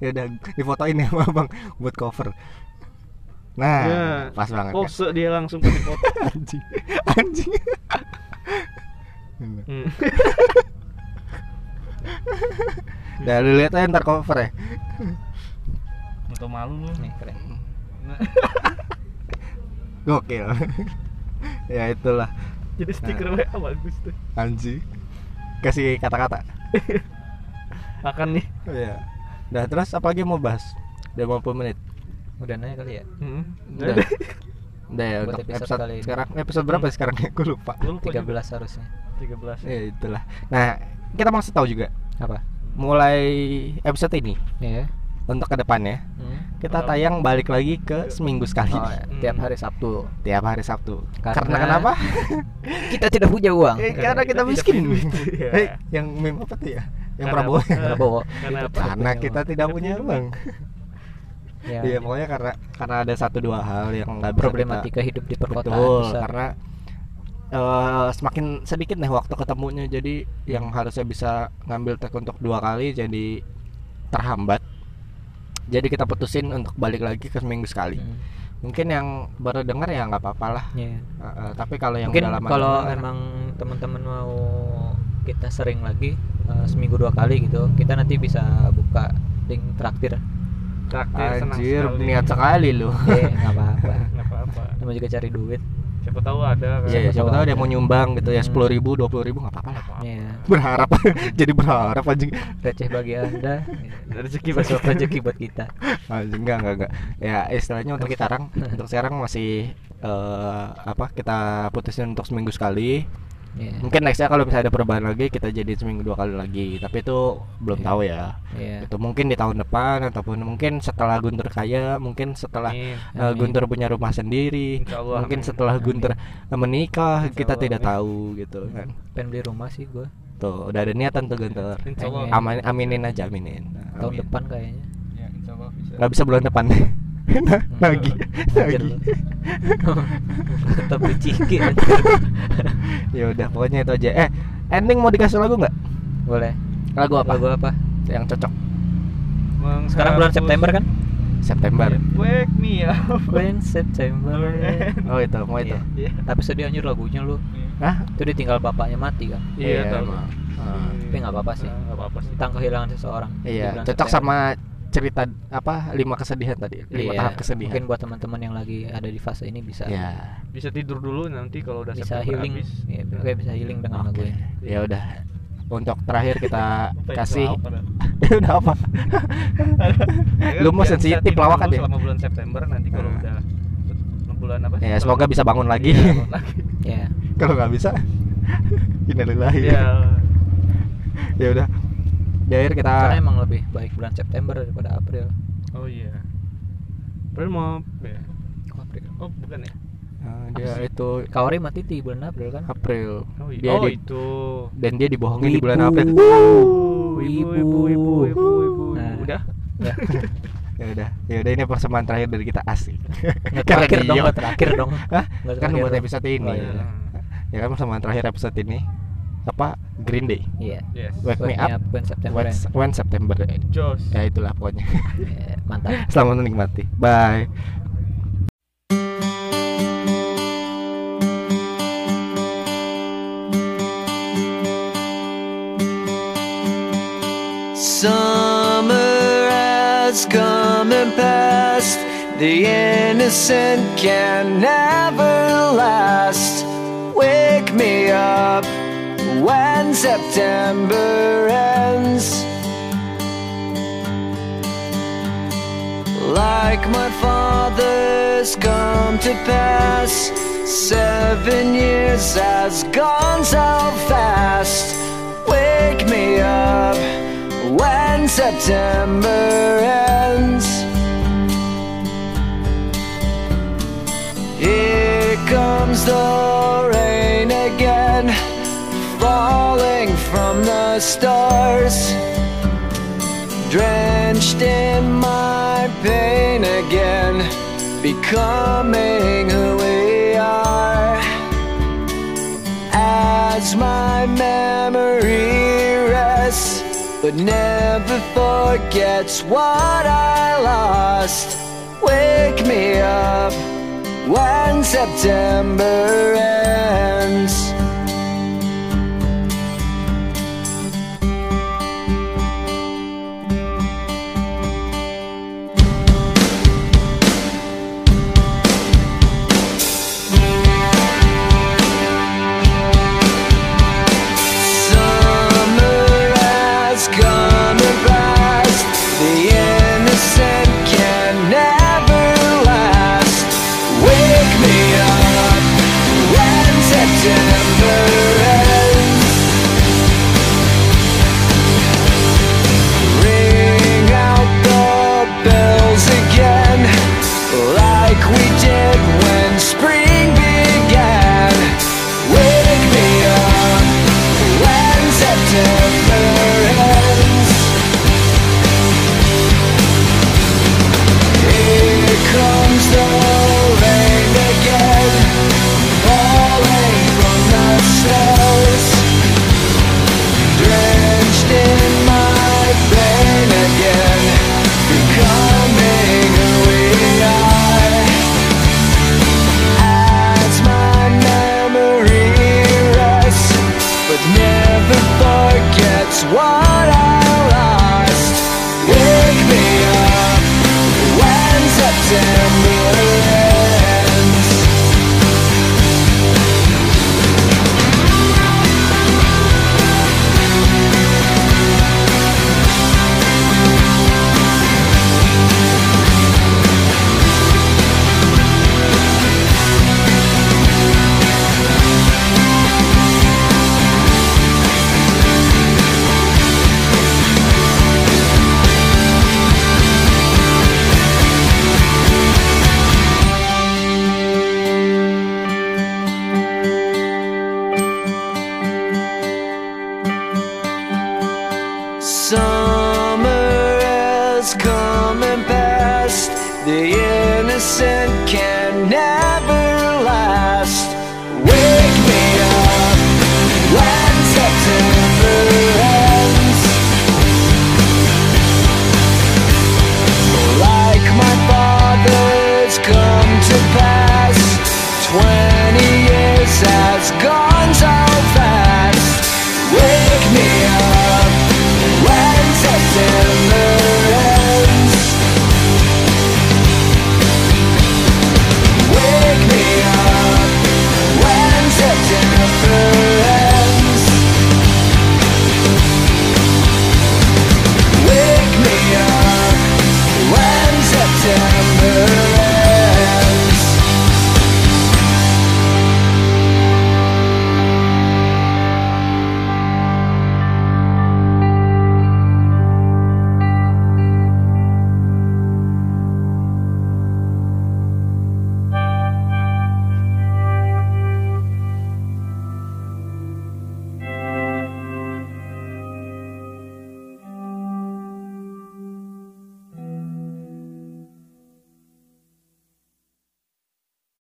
ya udah difotoin ya bang buat cover nah Ya. pas banget kan? Pose dia langsung pakai foto. anjing anjing Hmm. Nah, lu lihat aja ntar cover ya. Atau malu lu. Nih keren. Gokil. ya itulah Jadi stiker WA bagus tuh. anjing. Kasih kata-kata. Akan nih. Iya. Nah, terus apa lagi mau bahas? Udah 50 menit. Udah nanya kali ya. Hmm. Udah. Udah ya Buat untuk episode episode, kali ini. sekarang episode berapa ya sekarang ya? Gue lupa. 13 juga. harusnya. 13. Ya itulah. Nah, kita mau tahu juga Apa? mulai episode ini Ya. untuk ke depannya Hmm. kita tayang balik lagi ke seminggu sekali Oh, ya. Tiap hari Sabtu. tiap hari Sabtu. Karena- Karena, kenapa? Kita tidak punya uang. Eh, karena kita Kita miskin. punya duit. Iya. Eh, yang meme apa tuh ya? Yang Karena Prabowo. apa? Prabowo. Karena? Karena kita tidak punya uang. Ya. Iya, pokoknya karena karena ada satu dua hal yang nggak bisa Problematika hidup di kita, perkotaan betul besar. karena eh, semakin sedikit nih waktu ketemunya jadi yang harusnya bisa ngambil take untuk dua kali jadi terhambat. Jadi kita putusin untuk balik lagi ke seminggu sekali. Hmm. Mungkin yang baru dengar ya nggak apa-apa lah. Iya. Eh, eh, tapi kalau yang Mungkin kalau emang teman-teman mau kita sering lagi eh, seminggu dua kali gitu, kita nanti bisa buka link traktir. Traktir senang anjir sekali. niat sekali lu. Eh, nggak apa-apa. Namanya juga cari duit. Siapa tahu ada kan. Iya, ya, siapa tahu ada. dia mau nyumbang gitu ya Hmm. sepuluh ribu, dua puluh ribu nggak apa-apa lah. Iya. Berharap, jadi berharap anjing. Receh bagi anda. Rezeki bagi- rezeki buat kita. Anjing enggak enggak enggak. Ya istilahnya untuk Kita- sekarang, untuk sekarang masih eh, apa kita putusin untuk seminggu sekali. Iya. Mungkin nextnya kalau misalnya ada perubahan lagi kita jadi seminggu dua kali lagi. Tapi itu belum Iya. tahu ya. Iya. Itu mungkin di tahun depan ataupun mungkin setelah Guntur kaya, mungkin setelah Amin. eh, Amin. Guntur punya rumah sendiri, Allah, mungkin amin. setelah Amin. Guntur menikah Insya kita Allah, tidak amin. tahu gitu kan. Pengen beli rumah sih gue Tuh, udah ada niatan tuh Guntur. Amin. Amin, aminin aja, aminin. tahun Amin. depan kayaknya. Ya, insya Allah bisa. Nggak bisa bulan depan. Nah, lagi, Anjir lagi. Tetap beli ciki ya udah pokoknya itu aja. Eh, ending mau dikasih lagu nggak? Boleh. Lagu apa? Lagu apa? Yang cocok. Sekarang bulan September kan? September. Wake me up. When September. Oh itu, mau itu. Iya. Iya. Tapi sedih anjir lagunya lu. Hah? Itu ditinggal bapaknya mati kan. Iya, tahu. emang. Ah. Tapi nggak apa-apa sih. Nggak apa-apa sih. Tentang kehilangan seseorang. Iya, cocok September. sama cerita apa lima kesedihan tadi, lima Iya, tahap kesedihan. Mungkin buat teman-teman yang lagi ada di fase ini bisa Ya, Bisa tidur dulu nanti kalau udah bisa healing. habis. Iya, oke bisa healing dengan lagu oke. ini. Ya udah. Untuk terakhir kita kasih udah apa? Ya Lu mau sensitif lawakan ya? Selama bulan September nanti kalau Nah. udah bulan apa? Ya, semoga bisa bangun lagi. Iya. Ya. Kalau nggak bisa, innalillahi. Iya. Ya udah. Di akhir kita Karena emang lebih baik bulan September daripada April. Oh iya. Padahal mau ya. Oh, April. Oh, bukan ya? Nah, dia itu Kawari mati di bulan April kan? April. Oh, iya. Dia oh di- itu. dan dia dibohongin di bulan. April. Ibu, ibu, ibu, ibu, ibu, ibu. Nah. Udah. Ya. ya udah, ya udah ini persembahan terakhir dari kita asik. Nggak terakhir dong, terakhir dong. Hah? Kan terakhir buat dong. episode ini. Oh, iya. Ya kan persembahan terakhir episode ini apa Green Day. Iya. Yes. Wake me up when September. when, when September. Jos. Ya itulah pokoknya. Ya, mantap. Selamat menikmati. Bye. Summer has come and passed. The innocent can never last. Wake me up when September ends. Like my father's come to pass. Seven years has gone so fast. Wake me up when September ends. Here comes the the stars, drenched in my pain again, becoming who we are. As my memory rests, but never forgets what I lost. Wake me up when September ends.